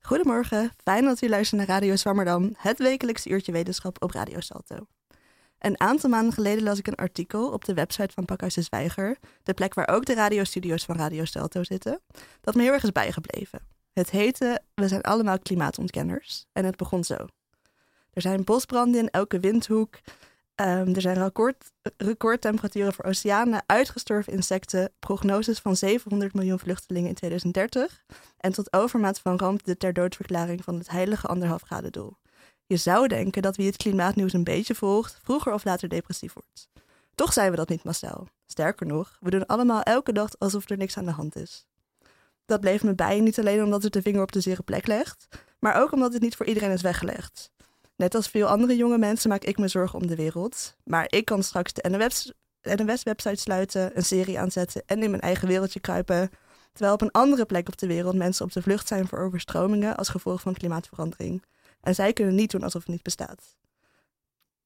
Goedemorgen, fijn dat u luistert naar Radio Zwammerdam, het wekelijkse uurtje wetenschap op Radio Salto. Een aantal maanden geleden las ik een artikel op de website van Pakhuis de Zwijger, de plek waar ook de radiostudio's van Radio Salto zitten, dat me heel erg is bijgebleven. Het heette We zijn allemaal klimaatontkenners en het begon zo. Er zijn bosbranden in elke windhoek, Ehm, er zijn record, recordtemperaturen voor oceanen, uitgestorven insecten, prognoses van 700 miljoen vluchtelingen in 2030 en tot overmaat van ramp de ter doodverklaring van het heilige anderhalf graden doel. Je zou denken dat wie het klimaatnieuws een beetje volgt, vroeger of later depressief wordt. Toch zijn we dat niet massaal. Sterker nog, we doen allemaal elke dag alsof er niks aan de hand is. Dat bleef me bij, niet alleen omdat het de vinger op de zere plek legt, maar ook omdat het niet voor iedereen is weggelegd. Net als veel andere jonge mensen maak ik me zorgen om de wereld. Maar ik kan straks de NOS-website sluiten, een serie aanzetten en in mijn eigen wereldje kruipen. Terwijl op een andere plek op de wereld mensen op de vlucht zijn voor overstromingen als gevolg van klimaatverandering. En zij kunnen niet doen alsof het niet bestaat.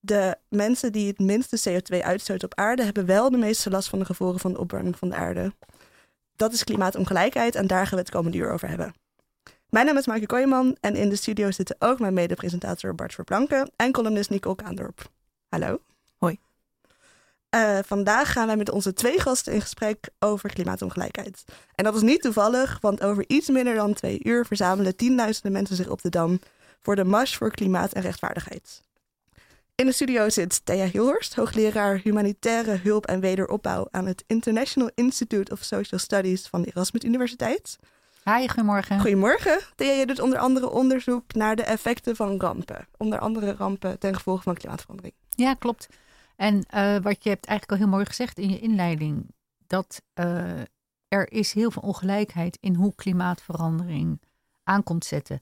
De mensen die het minste CO2 uitstoten op aarde hebben wel de meeste last van de gevolgen van de opwarming van de aarde. Dat is klimaatongelijkheid en daar gaan we het komende uur over hebben. Mijn naam is Maaike Kooijman en in de studio zitten ook mijn mede-presentator Bart Verplanken en columnist Nicole Kaandorp. Hallo. Hoi. Uh, vandaag gaan wij met onze twee gasten in gesprek over klimaatongelijkheid. En dat is niet toevallig, want over iets minder dan twee uur verzamelen tienduizenden mensen zich op de Dam voor de Mars voor Klimaat en Rechtvaardigheid. In de studio zit Thea Hilhorst, hoogleraar humanitaire hulp en wederopbouw aan het International Institute of Social Studies van de Erasmus Universiteit. Hi, goedemorgen. Goedemorgen. Thea, je doet onder andere onderzoek naar de effecten van rampen. Onder andere rampen ten gevolge van klimaatverandering. Ja, klopt. En uh, wat je hebt eigenlijk al heel mooi gezegd in je inleiding, dat uh, er is heel veel ongelijkheid in hoe klimaatverandering aankomt zetten.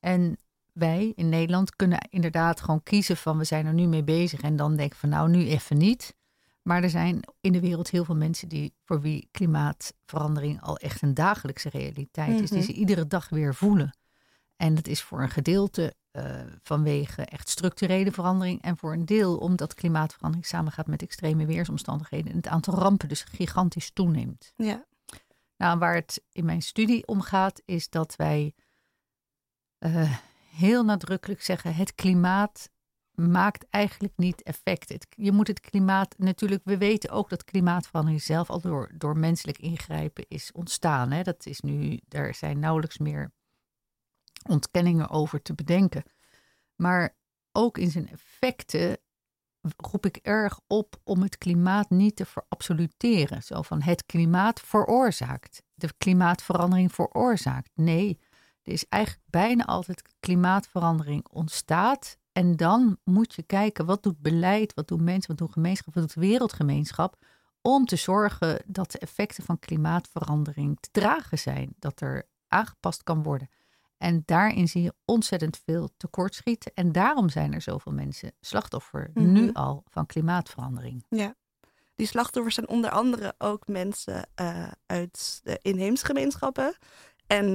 En wij in Nederland kunnen inderdaad gewoon kiezen van we zijn er nu mee bezig en dan denken van nou nu even niet. Maar er zijn in de wereld heel veel mensen die, voor wie klimaatverandering al echt een dagelijkse realiteit is, die mhm. ze iedere dag weer voelen. En dat is voor een gedeelte uh, vanwege echt structurele verandering en voor een deel omdat klimaatverandering samengaat met extreme weersomstandigheden en het aantal rampen dus gigantisch toeneemt. Ja. Nou, waar het in mijn studie om gaat, is dat wij uh, heel nadrukkelijk zeggen: het klimaat maakt eigenlijk niet effect. je moet het klimaat natuurlijk, we weten ook dat klimaatverandering zelf al door, door menselijk ingrijpen is ontstaan. Hè. Dat is nu, er zijn nauwelijks meer ontkenningen over te bedenken. Maar ook in zijn effecten roep ik erg op om het klimaat niet te verabsoluteren. Zo van het klimaat veroorzaakt, de klimaatverandering veroorzaakt. Nee, er is eigenlijk bijna altijd klimaatverandering ontstaat en dan moet je kijken, wat doet beleid, wat doen mensen, wat doen gemeenschap, wat doet de wereldgemeenschap, om te zorgen dat de effecten van klimaatverandering te dragen zijn, dat er aangepast kan worden. En daarin zie je ontzettend veel tekortschieten. En daarom zijn er zoveel mensen slachtoffer nu mhm. al van klimaatverandering. Ja, die slachtoffers zijn onder andere ook mensen uh, uit de inheemse gemeenschappen. En uh,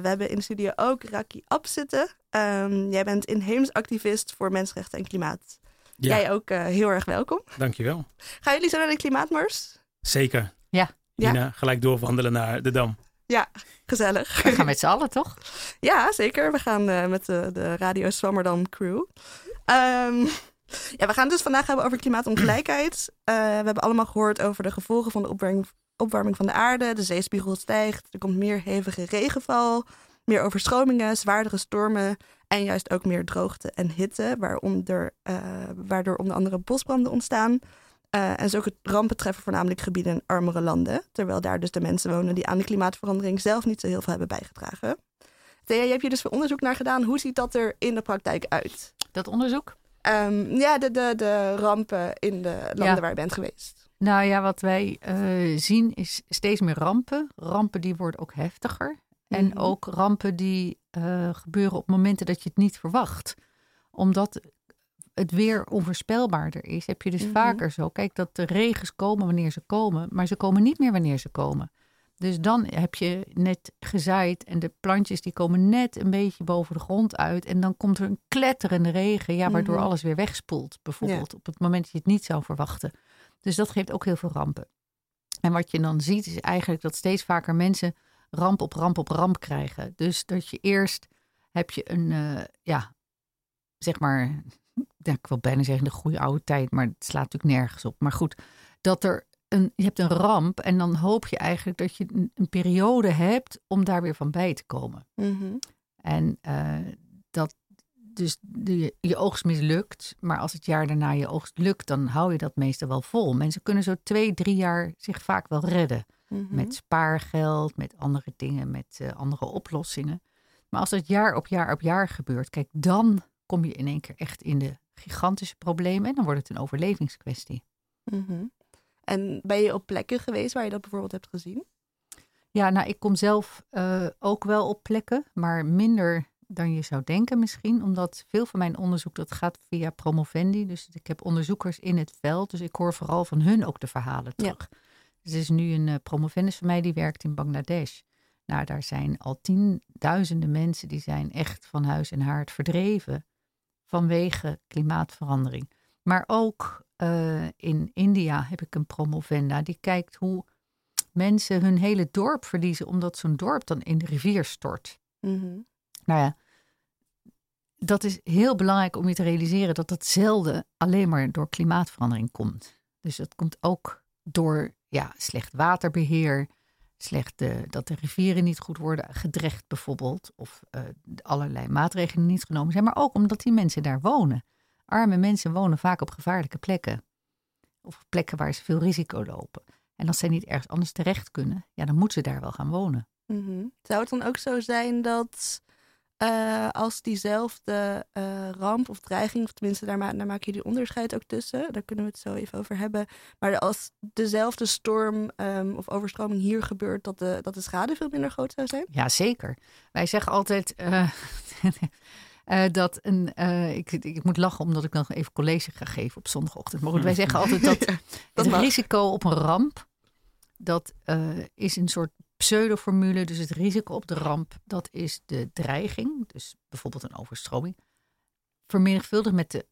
we hebben in de studio ook Raki Ab zitten. Um, jij bent inheems activist voor mensenrechten en klimaat. Ja. Jij ook uh, heel erg welkom. Dankjewel. Gaan jullie zo naar de klimaatmars? Zeker. Ja. Ina, gelijk doorwandelen naar de Dam. Ja, gezellig. We gaan met z'n allen, toch? ja, zeker. We gaan uh, met de, de Radio Swammerdam crew. Um, ja, we gaan het dus vandaag hebben over klimaatongelijkheid. Uh, we hebben allemaal gehoord over de gevolgen van de opwarming opwarming van de aarde, de zeespiegel stijgt, er komt meer hevige regenval, meer overstromingen, zwaardere stormen en juist ook meer droogte en hitte, waaronder, uh, waardoor onder andere bosbranden ontstaan. Uh, en zulke rampen treffen voornamelijk gebieden in armere landen, terwijl daar dus de mensen wonen die aan de klimaatverandering zelf niet zo heel veel hebben bijgedragen. Thea, je hebt hier dus veel onderzoek naar gedaan. Hoe ziet dat er in de praktijk uit? Dat onderzoek? Um, ja, de, de, de rampen in de landen waar je bent geweest. Nou ja, wat wij uh, zien is steeds meer rampen. Rampen die worden ook heftiger. En mhm. ook rampen die uh, gebeuren op momenten dat je het niet verwacht. Omdat het weer onvoorspelbaarder is, heb je dus mm -hmm. vaker zo. Kijk, dat de regens komen wanneer ze komen, maar ze komen niet meer wanneer ze komen. Dus dan heb je net gezaaid en de plantjes die komen net een beetje boven de grond uit. En dan komt er een kletterende regen, ja, waardoor mm -hmm. alles weer wegspoelt. Bijvoorbeeld ja. op het moment dat je het niet zou verwachten. Dus dat geeft ook heel veel rampen. En wat je dan ziet is eigenlijk dat steeds vaker mensen ramp op ramp op ramp krijgen. Dus dat je eerst heb je een, eh, ja, zeg maar, ja, ik wil bijna zeggen de goede oude tijd, maar het slaat natuurlijk nergens op. Maar goed, dat er een, je hebt een ramp en dan hoop je eigenlijk dat je een, een periode hebt om daar weer van bij te komen. Mhm. En eh, dus de, je oogst mislukt, maar als het jaar daarna je oogst lukt, dan hou je dat meestal wel vol. Mensen kunnen zo twee, drie jaar zich vaak wel redden. Mhm. Met spaargeld, met andere dingen, met eh, andere oplossingen. Maar als het jaar op jaar op jaar gebeurt, kijk, dan kom je in één keer echt in de gigantische problemen en dan wordt het een overlevingskwestie. Mhm. En ben je op plekken geweest waar je dat bijvoorbeeld hebt gezien? Ja, nou, ik kom zelf eh, ook wel op plekken, maar minder dan je zou denken misschien. Omdat veel van mijn onderzoek, dat gaat via promovendi. Dus ik heb onderzoekers in het veld. Dus ik hoor vooral van hun ook de verhalen Ja. terug. Dus er is nu een uh, promovendus van mij die werkt in Bangladesh. Nou, daar zijn al tienduizenden mensen die zijn echt van huis en haard verdreven vanwege klimaatverandering. Maar ook uh, in India heb ik een promovenda die kijkt hoe mensen hun hele dorp verliezen omdat zo'n dorp dan in de rivier stort. Mhm. Nou ja, dat is heel belangrijk om je te realiseren dat dat zelden alleen maar door klimaatverandering komt. Dus dat komt ook door ja, slecht waterbeheer, slecht de, dat de rivieren niet goed worden gedrecht bijvoorbeeld, of uh, allerlei maatregelen niet genomen zijn, maar ook omdat die mensen daar wonen. Arme mensen wonen vaak op gevaarlijke plekken, of plekken waar ze veel risico lopen. En als zij niet ergens anders terecht kunnen, ja, dan moeten ze daar wel gaan wonen. Mm-hmm. Zou het dan ook zo zijn dat uh, als diezelfde uh, ramp of dreiging, of tenminste daar, ma daar maken jullie onderscheid ook tussen, daar kunnen we het zo even over hebben, maar als dezelfde storm um, of overstroming hier gebeurt, dat de, dat de schade veel minder groot zou zijn? Ja, zeker. Wij zeggen altijd. Uh, Uh, dat een, uh, ik, ik, moet lachen omdat ik nog even college ga geven op zondagochtend. Maar goed, wij zeggen altijd dat, ja, dat het mag. risico op een ramp, dat uh, is een soort pseudoformule. Dus het risico op de ramp, dat is de dreiging, dus bijvoorbeeld een overstroming, vermenigvuldigd met de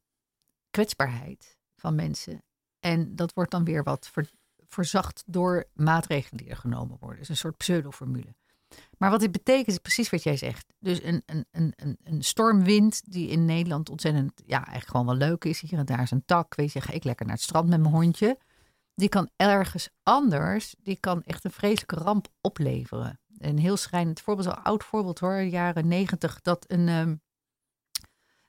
kwetsbaarheid van mensen. En dat wordt dan weer wat ver, verzacht door maatregelen die er genomen worden. Dus een soort pseudoformule. Maar wat dit betekent is precies wat jij zegt. Dus een, een, een, een stormwind die in Nederland ontzettend, ja, eigenlijk gewoon wel leuk is. Hier en daar is een tak. Weet je, ga ik lekker naar het strand met mijn hondje. Die kan ergens anders, die kan echt een vreselijke ramp opleveren. Een heel schrijnend voorbeeld, een oud voorbeeld hoor, jaren negentig, dat een, um,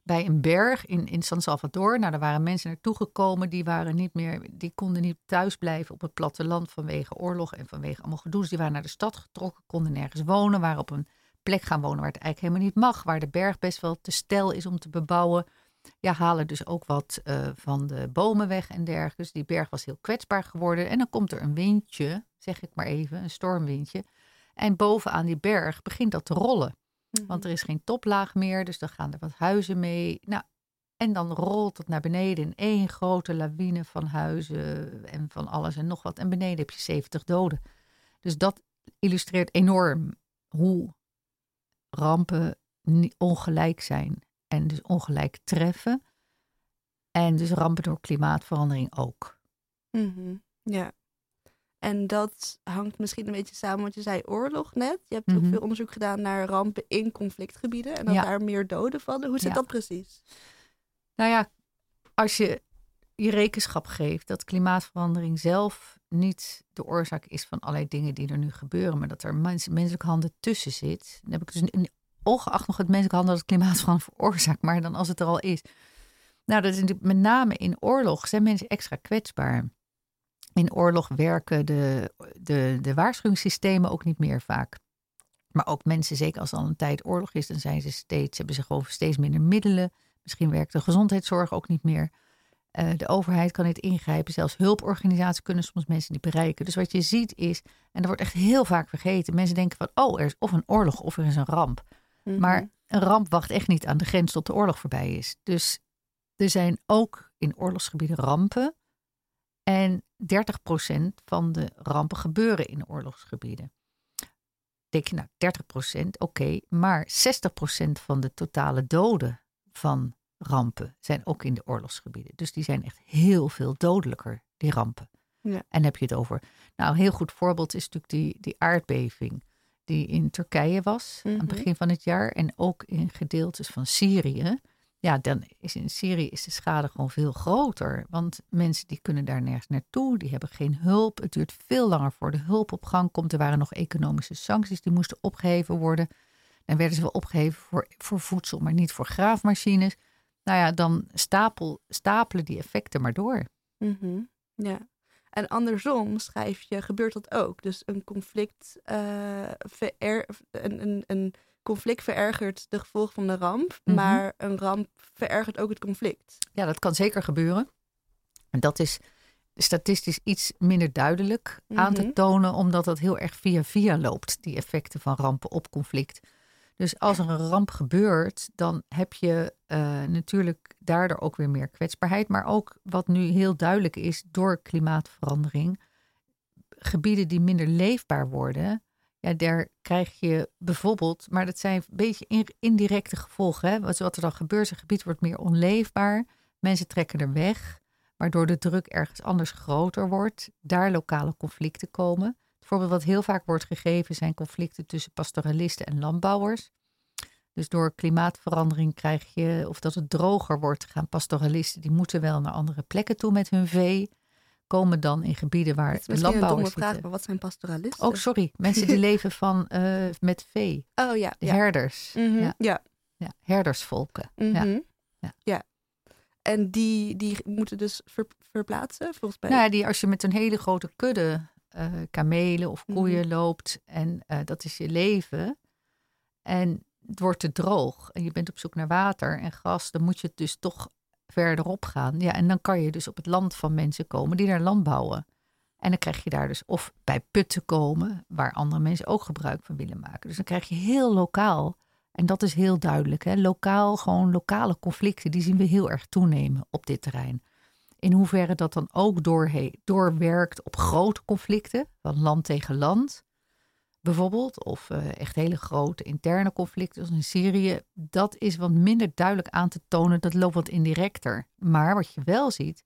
bij een berg in, in San Salvador, nou daar waren mensen naartoe gekomen, die waren niet meer, die konden niet thuis blijven op het platteland vanwege oorlog en vanwege allemaal gedoe. Dus die waren naar de stad getrokken, konden nergens wonen, waren op een plek gaan wonen waar het eigenlijk helemaal niet mag, waar de berg best wel te stijl is om te bebouwen. Ja, halen dus ook wat uh, van de bomen weg en dergelijke. Dus die berg was heel kwetsbaar geworden. En dan komt er een windje, zeg ik maar even, een stormwindje. En bovenaan die berg begint dat te rollen. Want er is geen toplaag meer, dus dan gaan er wat huizen mee. Nou, en dan rolt het naar beneden in één grote lawine van huizen en van alles en nog wat. En beneden heb je 70 doden. Dus dat illustreert enorm hoe rampen ongelijk zijn en dus ongelijk treffen. En dus rampen door klimaatverandering ook. Mm-hmm. Ja. En dat hangt misschien een beetje samen, want je zei oorlog net. Je hebt Mhm. ook veel onderzoek gedaan naar rampen in conflictgebieden en dat Ja. daar meer doden vallen. Hoe zit Ja. dat precies? Nou ja, als je je rekenschap geeft dat klimaatverandering zelf niet de oorzaak is van allerlei dingen die er nu gebeuren, maar dat er mens, menselijke handen tussen zit. Dan heb ik dus in ongeacht nog het menselijke handen dat klimaatverandering veroorzaakt, maar dan als het er al is. Nou, dat is met name in oorlog zijn mensen extra kwetsbaar. In oorlog werken de, de, de waarschuwingssystemen ook niet meer vaak. Maar ook mensen, zeker als al een tijd oorlog is, dan zijn ze steeds, hebben ze gewoon steeds minder middelen. Misschien werkt de gezondheidszorg ook niet meer. Uh, de overheid kan niet ingrijpen. Zelfs hulporganisaties kunnen soms mensen niet bereiken. Dus wat je ziet is, en dat wordt echt heel vaak vergeten. Mensen denken van, oh, er is of een oorlog of er is een ramp. Mhm. Maar een ramp wacht echt niet aan de grens tot de oorlog voorbij is. Dus er zijn ook in oorlogsgebieden rampen. En 30% van de rampen gebeuren in oorlogsgebieden. Denk je nou 30%, oké, okay, maar 60% van de totale doden van rampen zijn ook in de oorlogsgebieden. Dus die zijn echt heel veel dodelijker, die rampen. Ja. En heb je het over. Nou, een heel goed voorbeeld is natuurlijk die, die aardbeving die in Turkije was aan Mhm. het begin van het jaar en ook in gedeeltes van Syrië. Ja, dan is in Syrië is de schade gewoon veel groter. Want mensen die kunnen daar nergens naartoe, die hebben geen hulp. Het duurt veel langer voor de hulp op gang komt. Er waren nog economische sancties die moesten opgeheven worden. Dan werden ze wel opgeheven voor, voor voedsel, maar niet voor graafmachines. Nou ja, dan stapel, stapelen die effecten maar door. Mhm, Ja. En andersom schrijf je, gebeurt dat ook. Dus een conflict, eh, een, een, een conflict verergert de gevolgen van de ramp, Mhm. maar een ramp verergert ook het conflict. Ja, dat kan zeker gebeuren. En dat is statistisch iets minder duidelijk aan te Mhm. tonen, omdat dat heel erg via via loopt, die effecten van rampen op conflict. Dus als er een ramp gebeurt, dan heb je eh, natuurlijk daardoor ook weer meer kwetsbaarheid. Maar ook wat nu heel duidelijk is door klimaatverandering, gebieden die minder leefbaar worden, ja, daar krijg je bijvoorbeeld, maar dat zijn een beetje in- indirecte gevolgen. Hè? Wat er dan gebeurt, een gebied wordt meer onleefbaar, mensen trekken er weg, waardoor de druk ergens anders groter wordt, daar lokale conflicten komen. Voorbeeld wat heel vaak wordt gegeven zijn conflicten tussen pastoralisten en landbouwers. Dus door klimaatverandering krijg je, of dat het droger wordt, gaan pastoralisten, die moeten wel naar andere plekken toe met hun vee. Komen dan in gebieden waar Het een domme landbouwers vraag, zitten. maar wat zijn pastoralisten? Oh, sorry. Mensen die leven van, eh, met vee. Oh ja, De ja. herders. Mhm, ja. ja. Ja, herdersvolken. Ja. mhm. Ja. ja. En die, die moeten dus ver- verplaatsen, volgens mij. Nou ja, die, als je met een hele grote kudde kamelen of koeien Mhm. loopt en eh, dat is je leven en het wordt te droog en je bent op zoek naar water en gas, dan moet je dus toch verderop gaan. Ja, en dan kan je dus op het land van mensen komen die daar land bouwen. En dan krijg je daar dus of bij putten komen, waar andere mensen ook gebruik van willen maken. Dus dan krijg je heel lokaal, en dat is heel duidelijk, hè, lokaal, gewoon lokale conflicten, die zien we heel erg toenemen op dit terrein. In hoeverre dat dan ook doorwerkt op grote conflicten, van land tegen land bijvoorbeeld, of eh, echt hele grote interne conflicten zoals in Syrië, dat is wat minder duidelijk aan te tonen, dat loopt wat indirecter. Maar wat je wel ziet,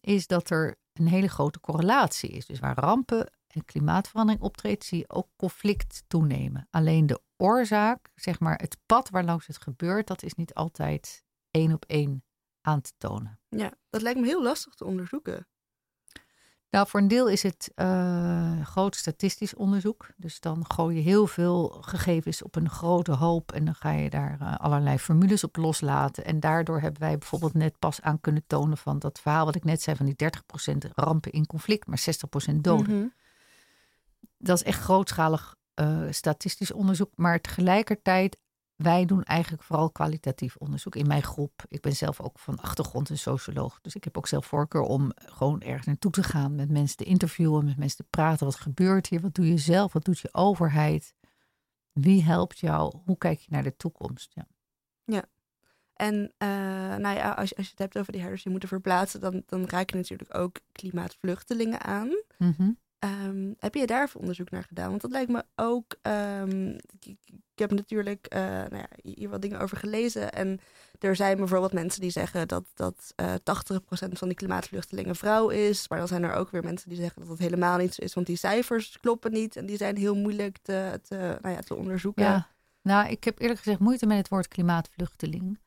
is dat er een hele grote correlatie is. Dus waar rampen en klimaatverandering optreedt, zie je ook conflict toenemen. Alleen de oorzaak, zeg maar het pad waarlangs het gebeurt, dat is niet altijd één op één aan te tonen. Ja, dat lijkt me heel lastig te onderzoeken. Nou, voor een deel is het eh, groot statistisch onderzoek. Dus dan gooi je heel veel gegevens op een grote hoop en dan ga je daar eh, allerlei formules op loslaten. En daardoor hebben wij bijvoorbeeld net pas aan kunnen tonen van dat verhaal wat ik net zei van die 30% rampen in conflict, maar 60% doden. Mhm. Dat is echt grootschalig eh, statistisch onderzoek. Maar tegelijkertijd, wij doen eigenlijk vooral kwalitatief onderzoek in mijn groep. Ik ben zelf ook van achtergrond een socioloog. Dus ik heb ook zelf voorkeur om gewoon ergens naartoe te gaan. Met mensen te interviewen, met mensen te praten. Wat gebeurt hier? Wat doe je zelf? Wat doet je overheid? Wie helpt jou? Hoe kijk je naar de toekomst? Ja. En eh, nou ja, als, je- als je het hebt over die herders die moeten verplaatsen, dan, dan raak je natuurlijk ook klimaatvluchtelingen aan. Mhm. Ehm, heb je daar onderzoek naar gedaan? Want dat lijkt me ook. ehm, ik, heb natuurlijk eh, nou ja, hier wat dingen over gelezen. En er zijn bijvoorbeeld mensen die zeggen dat, dat eh 80% van die klimaatvluchtelingen vrouw is. Maar dan zijn er ook weer mensen die zeggen dat dat helemaal niet zo is. Want die cijfers kloppen niet. En die zijn heel moeilijk te, te, nou ja, te onderzoeken. Ja, nou, ik heb eerlijk gezegd moeite met het woord klimaatvluchteling.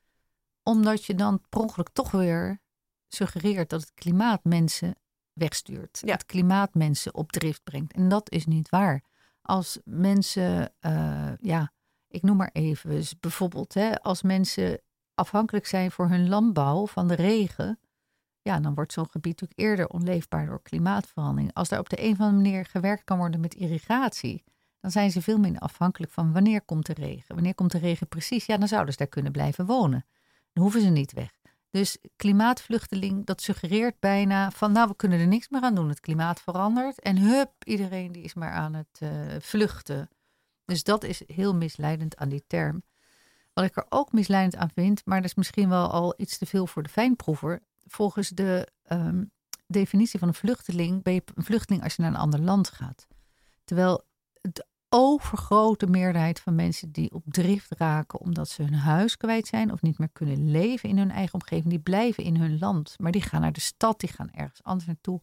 Omdat je dan per ongeluk toch weer suggereert dat het klimaat mensen wegstuurt. Ja. Het klimaat mensen op drift brengt. En dat is niet waar. Als mensen, eh, ja, ik noem maar even, dus bijvoorbeeld hè, als mensen afhankelijk zijn voor hun landbouw van de regen, ja, dan wordt zo'n gebied natuurlijk eerder onleefbaar door klimaatverandering. Als daar op de een of andere manier gewerkt kan worden met irrigatie, dan zijn ze veel minder afhankelijk van wanneer komt de regen. Wanneer komt de regen precies? Ja, dan zouden ze daar kunnen blijven wonen. Dan hoeven ze niet weg. Dus klimaatvluchteling, dat suggereert bijna van nou, we kunnen er niks meer aan doen. Het klimaat verandert en hup, iedereen die is maar aan het eh, vluchten. Dus dat is heel misleidend aan die term. Wat ik er ook misleidend aan vind, maar dat is misschien wel al iets te veel voor de fijnproever. Volgens de ehm, definitie van een vluchteling ben je een vluchteling als je naar een ander land gaat. Terwijl overgrote meerderheid van mensen die op drift raken omdat ze hun huis kwijt zijn of niet meer kunnen leven in hun eigen omgeving, die blijven in hun land. Maar die gaan naar de stad, die gaan ergens anders naartoe.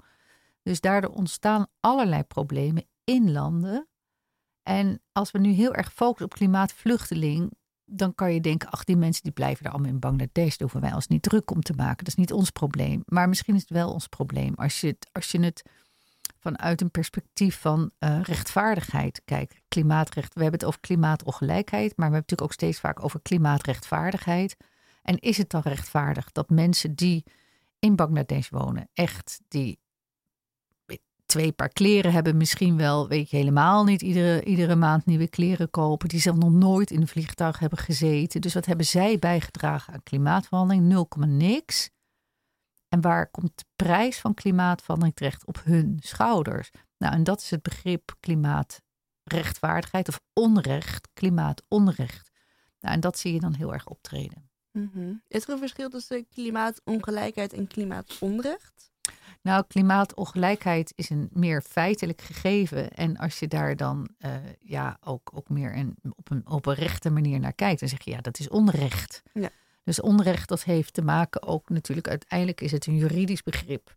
Dus daardoor ontstaan allerlei problemen in landen. En als we nu heel erg focussen op klimaatvluchteling, dan kan je denken, ach, die mensen die blijven er allemaal in Bangladesh, daar hoeven wij ons niet druk om te maken. Dat is niet ons probleem. Maar misschien is het wel ons probleem als je het, als je het vanuit een perspectief van uh, rechtvaardigheid kijkt. Klimaatrecht, we hebben het over klimaatongelijkheid, maar we hebben natuurlijk ook steeds vaak over klimaatrechtvaardigheid. En is het dan rechtvaardig dat mensen die in Bangladesh wonen, echt die twee paar kleren hebben, misschien wel, weet je, helemaal niet iedere, iedere maand nieuwe kleren kopen, die zelf nog nooit in een vliegtuig hebben gezeten. Dus wat hebben zij bijgedragen aan klimaatverandering? 0, niks. En waar komt de prijs van klimaatverandering terecht? Op hun schouders. Nou, en dat is het begrip klimaatrechtvaardigheid of onrecht, klimaatonrecht. Nou, en dat zie je dan heel erg optreden. Mm Is er een verschil tussen klimaatongelijkheid en klimaatonrecht? Nou, klimaatongelijkheid is een meer feitelijk gegeven. En als je daar dan uh, ja, ook, ook meer een, op, een, op een rechte manier naar kijkt, dan zeg je ja, dat is onrecht. Ja. Dus onrecht, dat heeft te maken ook natuurlijk, uiteindelijk is het een juridisch begrip.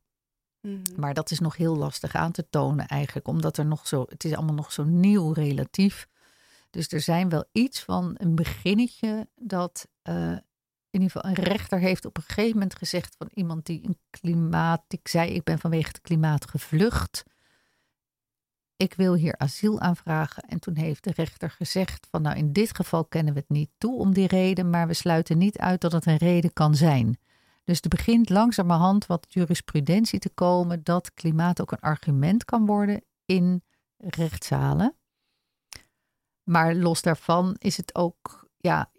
Mm Maar dat is nog heel lastig aan te tonen eigenlijk, omdat er nog zo, het is allemaal nog zo nieuw relatief. Dus er zijn wel iets van een beginnetje dat uh, in ieder geval een rechter heeft op een gegeven moment gezegd van iemand die een klimaat, ik zei ik ben vanwege het klimaat gevlucht. Ik wil hier asiel aanvragen. En toen heeft de rechter gezegd van nou in dit geval kennen we het niet toe om die reden, maar we sluiten niet uit dat het een reden kan zijn. Dus er begint langzamerhand wat jurisprudentie te komen dat klimaat ook een argument kan worden in rechtszalen. Maar los daarvan is het ook, ja,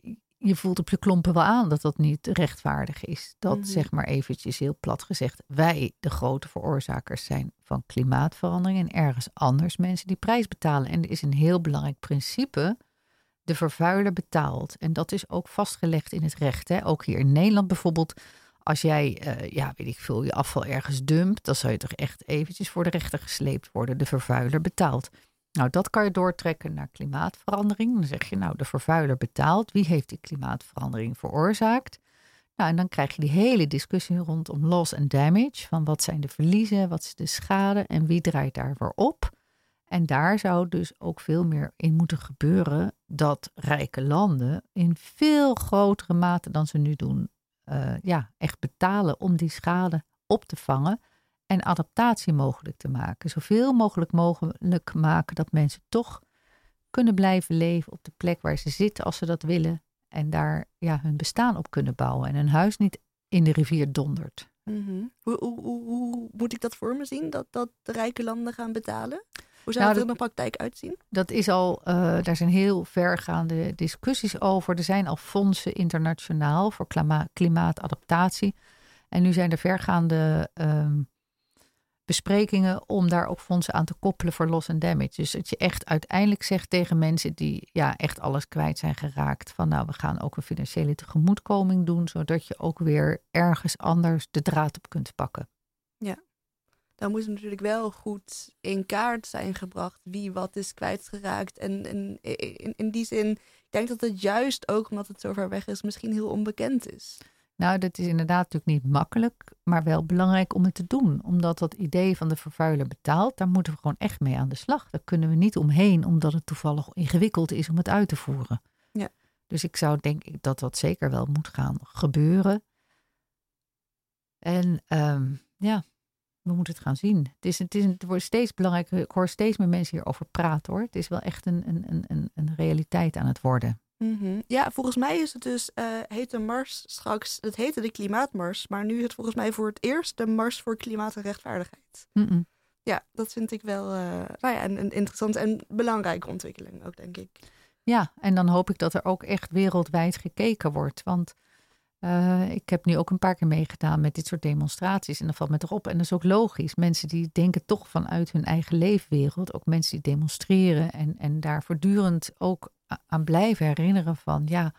je voelt op je klompen wel aan dat dat niet rechtvaardig is. Dat mhm. zeg maar eventjes heel plat gezegd, wij de grote veroorzakers zijn van klimaatverandering en ergens anders mensen die prijs betalen. En er is een heel belangrijk principe, de vervuiler betaalt. En dat is ook vastgelegd in het recht. Hè? Ook hier in Nederland bijvoorbeeld, als jij, uh, ja, weet ik veel, je afval ergens dumpt, dan zou je toch echt eventjes voor de rechter gesleept worden. De vervuiler betaalt. Nou, dat kan je doortrekken naar klimaatverandering. Dan zeg je, nou, de vervuiler betaalt. Wie heeft die klimaatverandering veroorzaakt? Nou, en dan krijg je die hele discussie rondom loss and damage. Van wat zijn de verliezen, wat is de schade en wie draait daarvoor op? En daar zou dus ook veel meer in moeten gebeuren dat rijke landen in veel grotere mate dan ze nu doen, uh, ja, echt betalen om die schade op te vangen en adaptatie mogelijk te maken. Zoveel mogelijk mogelijk maken dat mensen toch kunnen blijven leven op de plek waar ze zitten als ze dat willen. En daar ja, hun bestaan op kunnen bouwen. En hun huis niet in de rivier dondert. Mhm. hoe, hoe, hoe, moet ik dat voor me zien? Dat, dat de rijke landen gaan betalen? Hoe zou nou, dat er in de praktijk uitzien? Dat is al, uh, daar zijn heel vergaande discussies over. Er zijn al fondsen internationaal voor klimaatadaptatie. En nu zijn er vergaande ehm, besprekingen om daar ook fondsen aan te koppelen voor loss and damage. Dus dat je echt uiteindelijk zegt tegen mensen die ja, echt alles kwijt zijn geraakt: van nou, we gaan ook een financiële tegemoetkoming doen, zodat je ook weer ergens anders de draad op kunt pakken. Ja, dan moet het natuurlijk wel goed in kaart zijn gebracht wie wat is kwijtgeraakt. En, en in, in die zin, ik denk dat het juist ook omdat het zo ver weg is, misschien heel onbekend is. Nou, dat is inderdaad natuurlijk niet makkelijk, maar wel belangrijk om het te doen. Omdat dat idee van de vervuiler betaalt, daar moeten we gewoon echt mee aan de slag. Daar kunnen we niet omheen, omdat het toevallig ingewikkeld is om het uit te voeren. Ja. Dus ik zou denk ik dat dat zeker wel moet gaan gebeuren. En um, ja, we moeten het gaan zien. Het, is, het, is, het wordt steeds belangrijker. Ik hoor steeds meer mensen hierover praten hoor. Het is wel echt een, een, een, een realiteit aan het worden. Mhm. Ja, volgens mij is het dus, uh, heet de mars straks, het heette de klimaatmars, maar nu is het volgens mij voor het eerst de mars voor klimaat en rechtvaardigheid. Ja, dat vind ik wel uh, nou ja, een, een interessante en belangrijke ontwikkeling ook, denk ik. Ja, en dan hoop ik dat er ook echt wereldwijd gekeken wordt, want uh, ik heb nu ook een paar keer meegedaan met dit soort demonstraties en dan valt me erop. En dat is ook logisch. Mensen die denken toch vanuit hun eigen leefwereld, ook mensen die demonstreren en, en daar voortdurend ook aan blijven herinneren van ja,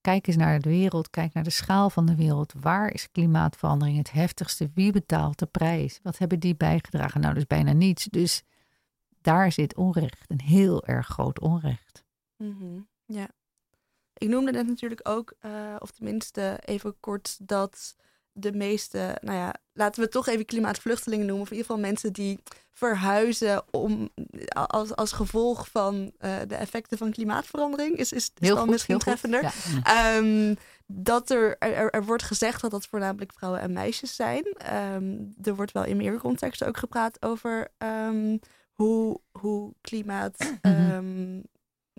kijk eens naar de wereld, kijk naar de schaal van de wereld. Waar is klimaatverandering het heftigste? Wie betaalt de prijs? Wat hebben die bijgedragen? Nou, dus bijna niets. Dus daar zit onrecht, een heel erg groot onrecht. Mm Ja. Ik noemde net natuurlijk ook, uh, of tenminste even kort, dat de meeste, nou ja, laten we het toch even klimaatvluchtelingen noemen. Of in ieder geval mensen die verhuizen om, als, als gevolg van uh, de effecten van klimaatverandering. Is, is, is dan misschien treffender. Ja. Um, dat er, er, er, wordt gezegd dat dat voornamelijk vrouwen en meisjes zijn. Um, er wordt wel in meer contexten ook gepraat over um, hoe, hoe klimaat, mm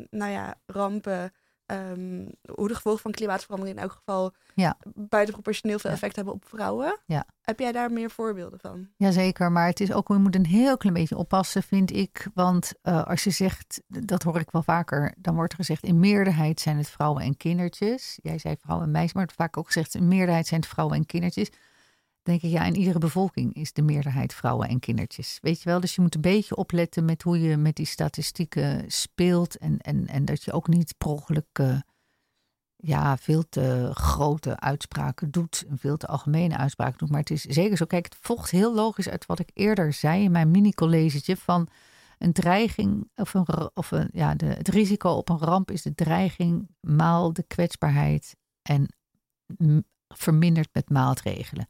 nou ja, rampen um, hoe de gevolgen van klimaatverandering in elk geval ja. buitenproportioneel veel effect hebben op vrouwen. Ja. Heb jij daar meer voorbeelden van? Jazeker, maar het is ook, je moet een heel klein beetje oppassen, vind ik. Want uh, als je zegt, dat hoor ik wel vaker, dan wordt er gezegd in meerderheid zijn het vrouwen en kindertjes. Jij zei vrouwen en meisjes, maar het wordt vaak ook gezegd in meerderheid zijn het vrouwen en kindertjes denk ik, ja, in iedere bevolking is de meerderheid vrouwen en kindertjes. Weet je wel, dus je moet een beetje opletten met hoe je met die statistieken speelt. En, en, en dat je ook niet per ongeluk uh, ja, veel te grote uitspraken doet. Veel te algemene uitspraken doet. Maar het is zeker zo. Kijk, het volgt heel logisch uit wat ik eerder zei in mijn mini-collegetje van een dreiging of, een, of een, ja, de, het risico op een ramp is de dreiging maal de kwetsbaarheid en verminderd met maatregelen.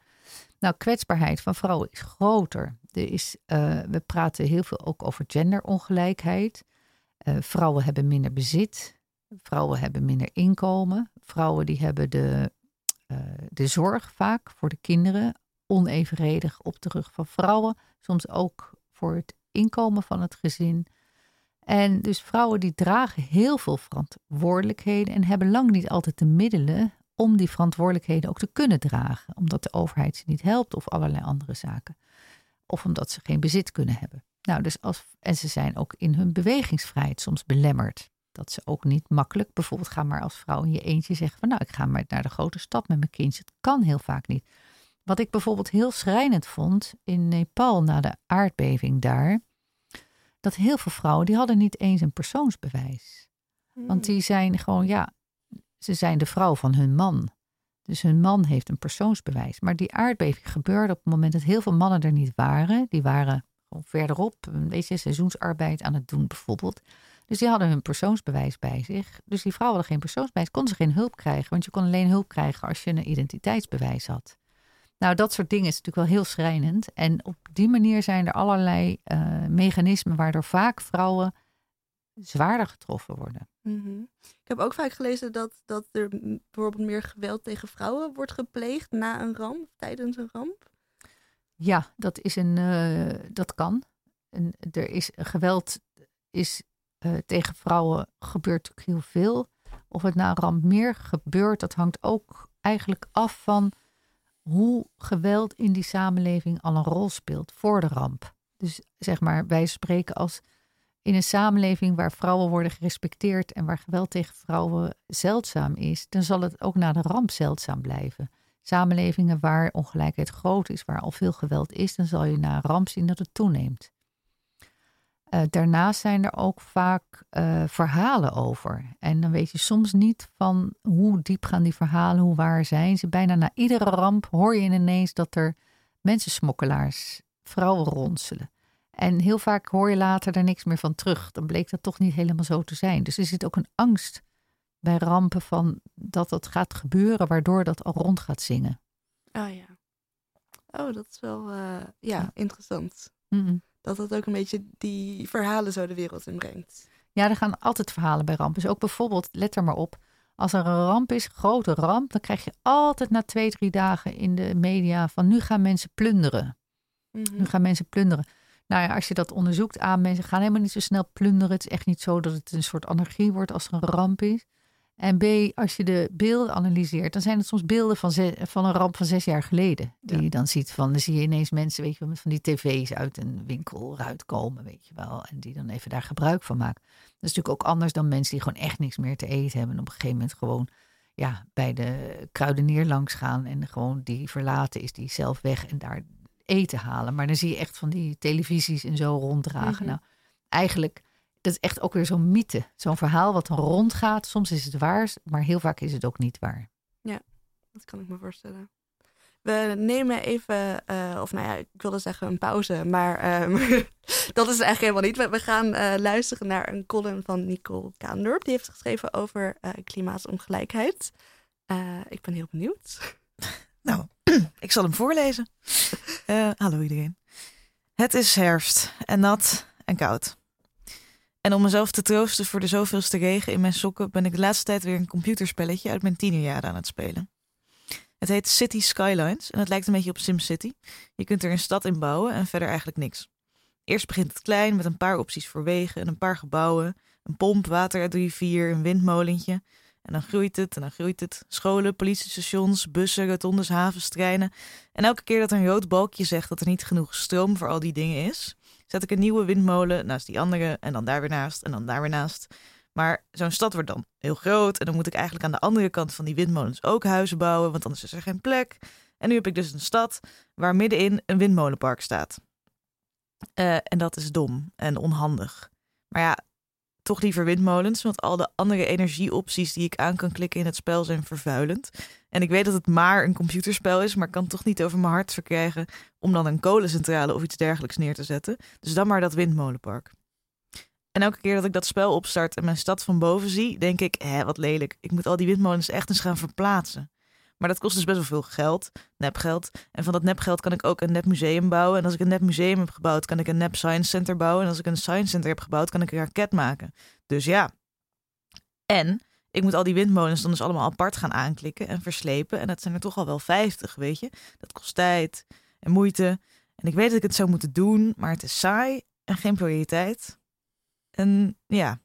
Nou, kwetsbaarheid van vrouwen is groter. Er is, uh, we praten heel veel ook over genderongelijkheid. Uh, vrouwen hebben minder bezit. Vrouwen hebben minder inkomen. Vrouwen die hebben de, uh, de zorg vaak voor de kinderen onevenredig op de rug van vrouwen. Soms ook voor het inkomen van het gezin. En dus vrouwen die dragen heel veel verantwoordelijkheden en hebben lang niet altijd de middelen om die verantwoordelijkheden ook te kunnen dragen. Omdat de overheid ze niet helpt of allerlei andere zaken. Of omdat ze geen bezit kunnen hebben. Nou, dus als, en ze zijn ook in hun bewegingsvrijheid soms belemmerd. Dat ze ook niet makkelijk, bijvoorbeeld ga maar als vrouw in je eentje zeggen van nou ik ga maar naar de grote stad met mijn kindje. Het kan heel vaak niet. Wat ik bijvoorbeeld heel schrijnend vond in Nepal na de aardbeving daar. Dat heel veel vrouwen die hadden niet eens een persoonsbewijs. Want hmm. die zijn gewoon, ja, ze zijn de vrouw van hun man. Dus hun man heeft een persoonsbewijs. Maar die aardbeving gebeurde op het moment dat heel veel mannen er niet waren. Die waren gewoon verderop, weet je, seizoensarbeid aan het doen bijvoorbeeld. Dus die hadden hun persoonsbewijs bij zich. Dus die vrouwen hadden geen persoonsbewijs, konden ze geen hulp krijgen. Want je kon alleen hulp krijgen als je een identiteitsbewijs had. Nou, dat soort dingen is natuurlijk wel heel schrijnend. En op die manier zijn er allerlei uh, mechanismen waardoor vaak vrouwen zwaarder getroffen worden. Mhm. Ik heb ook vaak gelezen dat, dat er bijvoorbeeld meer geweld tegen vrouwen wordt gepleegd na een ramp, tijdens een ramp. Ja, dat, is een, uh, dat kan. En er is geweld is, uh, tegen vrouwen gebeurt heel veel. Of het na een ramp meer gebeurt, dat hangt ook eigenlijk af van hoe geweld in die samenleving al een rol speelt voor de ramp. Dus zeg maar, wij spreken als in een samenleving waar vrouwen worden gerespecteerd en waar geweld tegen vrouwen zeldzaam is, dan zal het ook na de ramp zeldzaam blijven. Samenlevingen waar ongelijkheid groot is, waar al veel geweld is, dan zal je na een ramp zien dat het toeneemt. Uh, daarnaast zijn er ook vaak uh, verhalen over. En dan weet je soms niet van hoe diep gaan die verhalen, hoe waar zijn ze. Bijna na iedere ramp hoor je ineens dat er mensensmokkelaars vrouwen ronselen. En heel vaak hoor je later daar niks meer van terug. Dan bleek dat toch niet helemaal zo te zijn. Dus er zit ook een angst bij rampen van dat dat gaat gebeuren, waardoor dat al rond gaat zingen. Oh ja. Oh, dat is wel uh, ja, interessant. Dat dat ook een beetje die verhalen zo de wereld in brengt. Ja, er gaan altijd verhalen bij rampen. Dus ook bijvoorbeeld, let er maar op, als er een ramp is, grote ramp, dan krijg je altijd na twee, drie dagen in de media van nu gaan mensen plunderen. Mhm. Nu gaan mensen plunderen. Nou ja, als je dat onderzoekt aan mensen gaan helemaal niet zo snel plunderen. Het is echt niet zo dat het een soort anarchie wordt als er een ramp is. En B, als je de beelden analyseert, dan zijn het soms beelden van, van een ramp van zes jaar geleden. Die je dan ziet van, dan zie je ineens mensen, weet je wel, met van die tv's uit een winkel eruit komen, weet je wel. En die dan even daar gebruik van maken. Dat is natuurlijk ook anders dan mensen die gewoon echt niks meer te eten hebben. En op een gegeven moment gewoon ja, bij de kruidenier langs gaan en gewoon die verlaten is, die zelf weg en daar eten halen. Maar dan zie je echt van die televisies en zo ronddragen. Mhm. Nou, eigenlijk, dat is echt ook weer zo'n mythe. Zo'n verhaal wat dan rondgaat. Soms is het waar, maar heel vaak is het ook niet waar. Ja, dat kan ik me voorstellen. We nemen even, uh, of nou ja, ik wilde zeggen een pauze, maar um, dat is eigenlijk helemaal niet. We, gaan uh, luisteren naar een column van Nicole Kaandorp. Die heeft geschreven over uh, klimaatongelijkheid. ik ben heel benieuwd. Nou, ik zal hem voorlezen. Uh, hallo iedereen. Het is herfst en nat en koud. En om mezelf te troosten voor de zoveelste regen in mijn sokken ben ik de laatste tijd weer een computerspelletje uit mijn tienerjaren aan het spelen. Het heet City Skylines en het lijkt een beetje op SimCity. Je kunt er een stad in bouwen en verder eigenlijk niks. Eerst begint het klein met een paar opties voor wegen en een paar gebouwen, een pomp, water uit de rivier, een windmolentje. En dan groeit het en dan groeit het. Scholen, politiestations, bussen, rotondes, havens, treinen. En elke keer dat een rood balkje zegt dat er niet genoeg stroom voor al die dingen is, zet ik een nieuwe windmolen naast die andere en dan daar weer naast en dan daar weer naast. Maar zo'n stad wordt dan heel groot en dan moet ik eigenlijk aan de andere kant van die windmolens ook huizen bouwen, want anders is er geen plek. En nu heb ik dus een stad waar middenin een windmolenpark staat. Uh, en dat is dom en onhandig. Maar ja, toch liever windmolens, want al de andere energieopties die ik aan kan klikken in het spel zijn vervuilend. En ik weet dat het maar een computerspel is, maar kan toch niet over mijn hart verkrijgen om dan een kolencentrale of iets dergelijks neer te zetten. Dus dan maar dat windmolenpark. En elke keer dat ik dat spel opstart en mijn stad van boven zie, denk ik, hè, wat lelijk. Ik moet al die windmolens echt eens gaan verplaatsen. Maar dat kost dus best wel veel geld, nepgeld. En van dat nepgeld kan ik ook een nepmuseum bouwen. En als ik een nepmuseum heb gebouwd, kan ik een nep science center bouwen. En als ik een science center heb gebouwd, kan ik een raket maken. Dus ja. En ik moet al die windmolens dan dus allemaal apart gaan aanklikken en verslepen. En dat zijn er toch al wel 50, weet je. Dat kost tijd en moeite. En ik weet dat ik het zou moeten doen, maar het is saai en geen prioriteit. En ja,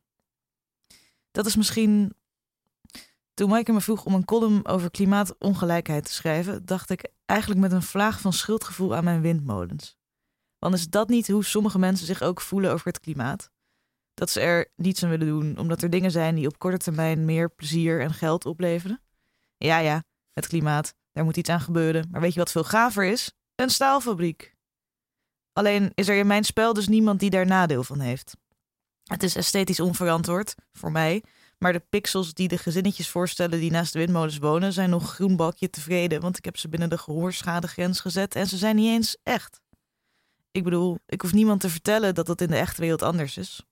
dat is misschien toen Maaike me vroeg om een column over klimaatongelijkheid te schrijven, dacht ik eigenlijk met een vlaag van schuldgevoel aan mijn windmolens. Want is dat niet hoe sommige mensen zich ook voelen over het klimaat? Dat ze er niets aan willen doen, omdat er dingen zijn die op korte termijn meer plezier en geld opleveren? Ja, ja, het klimaat, daar moet iets aan gebeuren. Maar weet je wat veel gaver is? Een staalfabriek. Alleen is er in mijn spel dus niemand die daar nadeel van heeft. Het is esthetisch onverantwoord, voor mij, maar de pixels die de gezinnetjes voorstellen die naast de windmolens wonen, zijn nog groen balkje tevreden, want ik heb ze binnen de gehoorschade-grens gezet en ze zijn niet eens echt. Ik bedoel, ik hoef niemand te vertellen dat dat in de echte wereld anders is.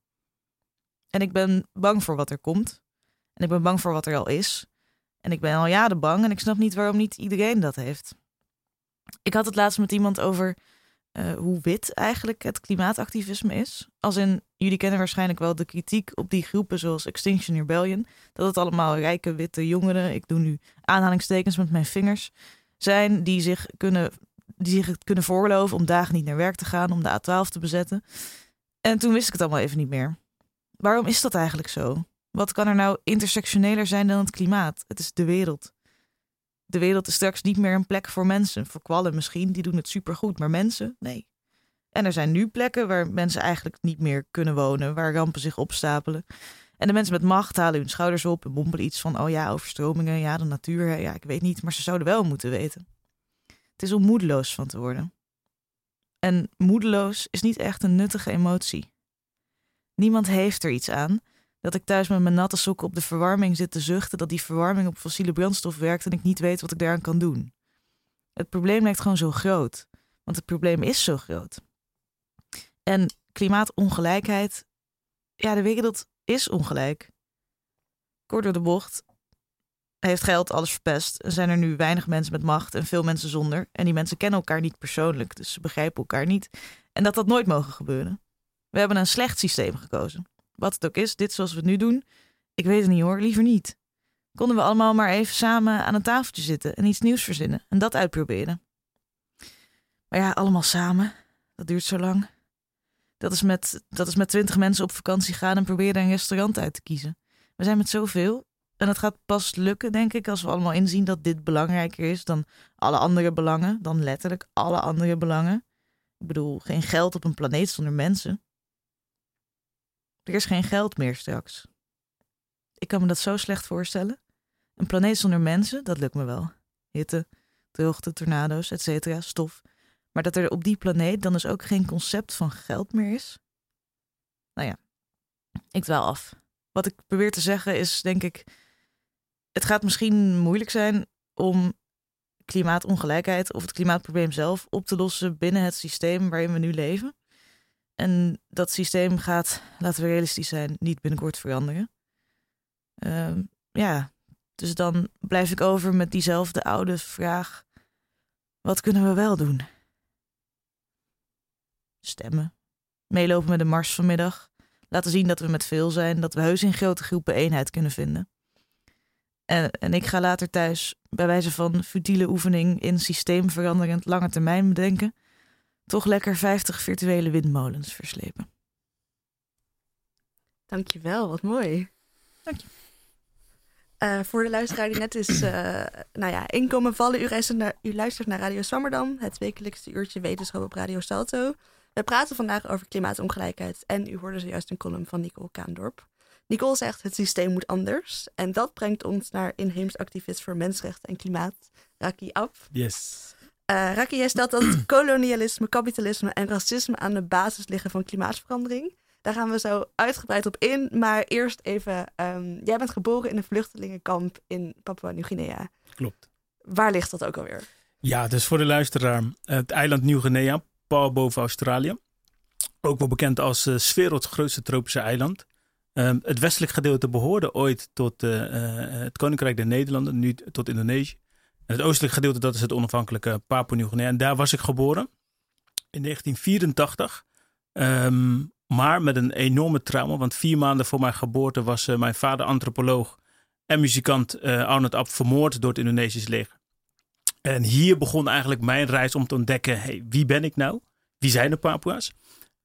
En ik ben bang voor wat er komt. En ik ben bang voor wat er al is. En ik ben al jaren bang en ik snap niet waarom niet iedereen dat heeft. Ik had het laatst met iemand over uh, hoe wit eigenlijk het klimaatactivisme is. Als in, jullie kennen waarschijnlijk wel de kritiek op die groepen zoals Extinction Rebellion. Dat het allemaal rijke witte jongeren, ik doe nu aanhalingstekens met mijn vingers, zijn die zich kunnen, die zich kunnen voorloven om dagen niet naar werk te gaan, om de A12 te bezetten. En toen wist ik het allemaal even niet meer. Waarom is dat eigenlijk zo? Wat kan er nou intersectioneler zijn dan het klimaat? Het is de wereld de wereld is straks niet meer een plek voor mensen. Voor kwallen misschien, die doen het supergoed, maar mensen, nee. En er zijn nu plekken waar mensen eigenlijk niet meer kunnen wonen, waar rampen zich opstapelen. En de mensen met macht halen hun schouders op en mompelen iets van: oh ja, overstromingen, ja, de natuur, ja, ik weet niet, maar ze zouden wel moeten weten. Het is om moedeloos van te worden. En moedeloos is niet echt een nuttige emotie. Niemand heeft er iets aan dat ik thuis met mijn natte sokken op de verwarming zit te zuchten dat die verwarming op fossiele brandstof werkt en ik niet weet wat ik daaraan kan doen. Het probleem lijkt gewoon zo groot, want het probleem is zo groot. En klimaatongelijkheid, ja, de wereld is ongelijk. Kort door de bocht, heeft geld alles verpest en zijn er nu weinig mensen met macht en veel mensen zonder. En die mensen kennen elkaar niet persoonlijk, dus ze begrijpen elkaar niet. En dat dat nooit mogen gebeuren. We hebben een slecht systeem gekozen wat het ook is, dit zoals we het nu doen. Ik weet het niet hoor, liever niet. Konden we allemaal maar even samen aan een tafeltje zitten en iets nieuws verzinnen en dat uitproberen. Maar ja, allemaal samen, dat duurt zo lang. Dat is met, dat is met twintig mensen op vakantie gaan en proberen een restaurant uit te kiezen. We zijn met zoveel en het gaat pas lukken, denk ik, als we allemaal inzien dat dit belangrijker is dan alle andere belangen, dan letterlijk alle andere belangen. Ik bedoel, geen geld op een planeet zonder mensen. Er is geen geld meer straks. Ik kan me dat zo slecht voorstellen. Een planeet zonder mensen, dat lukt me wel. Hitte, droogte, tornado's, etc., stof. Maar dat er op die planeet dan dus ook geen concept van geld meer is? Nou ja, ik dwaal af. Wat ik probeer te zeggen is, denk ik, het gaat misschien moeilijk zijn om klimaatongelijkheid of het klimaatprobleem zelf op te lossen binnen het systeem waarin we nu leven. En dat systeem gaat, laten we realistisch zijn, niet binnenkort veranderen. Uh, ja, dus dan blijf ik over met diezelfde oude vraag. Wat kunnen we wel doen? Stemmen. Meelopen met de mars vanmiddag. Laten zien dat we met veel zijn, dat we heus in grote groepen eenheid kunnen vinden. En, en ik ga later thuis, bij wijze van futiele oefening in systeemveranderend lange termijn bedenken, toch lekker 50 virtuele windmolens verslepen. Dankjewel, wat mooi. Dank je. Eh, voor de luisteraar die net is, eh, nou ja, inkomen vallen. U, luistert naar, u luistert naar Radio Swammerdam, het wekelijkse uurtje wetenschap op Radio Salto. We praten vandaag over klimaatongelijkheid en u hoorde zojuist een column van Nicole Kaandorp. Nicole zegt het systeem moet anders en dat brengt ons naar inheems activist voor mensenrechten en klimaat, Raki Af. Yes. Uh, Raki, jij stelt dat kolonialisme, kapitalisme en racisme aan de basis liggen van klimaatverandering. Daar gaan we zo uitgebreid op in. Maar eerst even, um, jij bent geboren in een vluchtelingenkamp in Papua-Nieuw-Guinea. Klopt. Waar ligt dat ook alweer? Ja, dus voor de luisteraar, het eiland Nieuw-Guinea, pal boven Australië. Ook wel bekend als uh, werelds grootste tropische eiland. Uh, het westelijk gedeelte behoorde ooit tot uh, het Koninkrijk der Nederlanden, nu tot Indonesië. En het oostelijk gedeelte, dat is het onafhankelijke Papua-Nieuw-Guinea. En daar was ik geboren in 1984. Um, maar met een enorme trauma. Want vier maanden voor mijn geboorte was uh, mijn vader antropoloog en muzikant uh, Arnold Ab vermoord door het Indonesisch leger. En hier begon eigenlijk mijn reis om te ontdekken: hey, wie ben ik nou? Wie zijn de Papua's?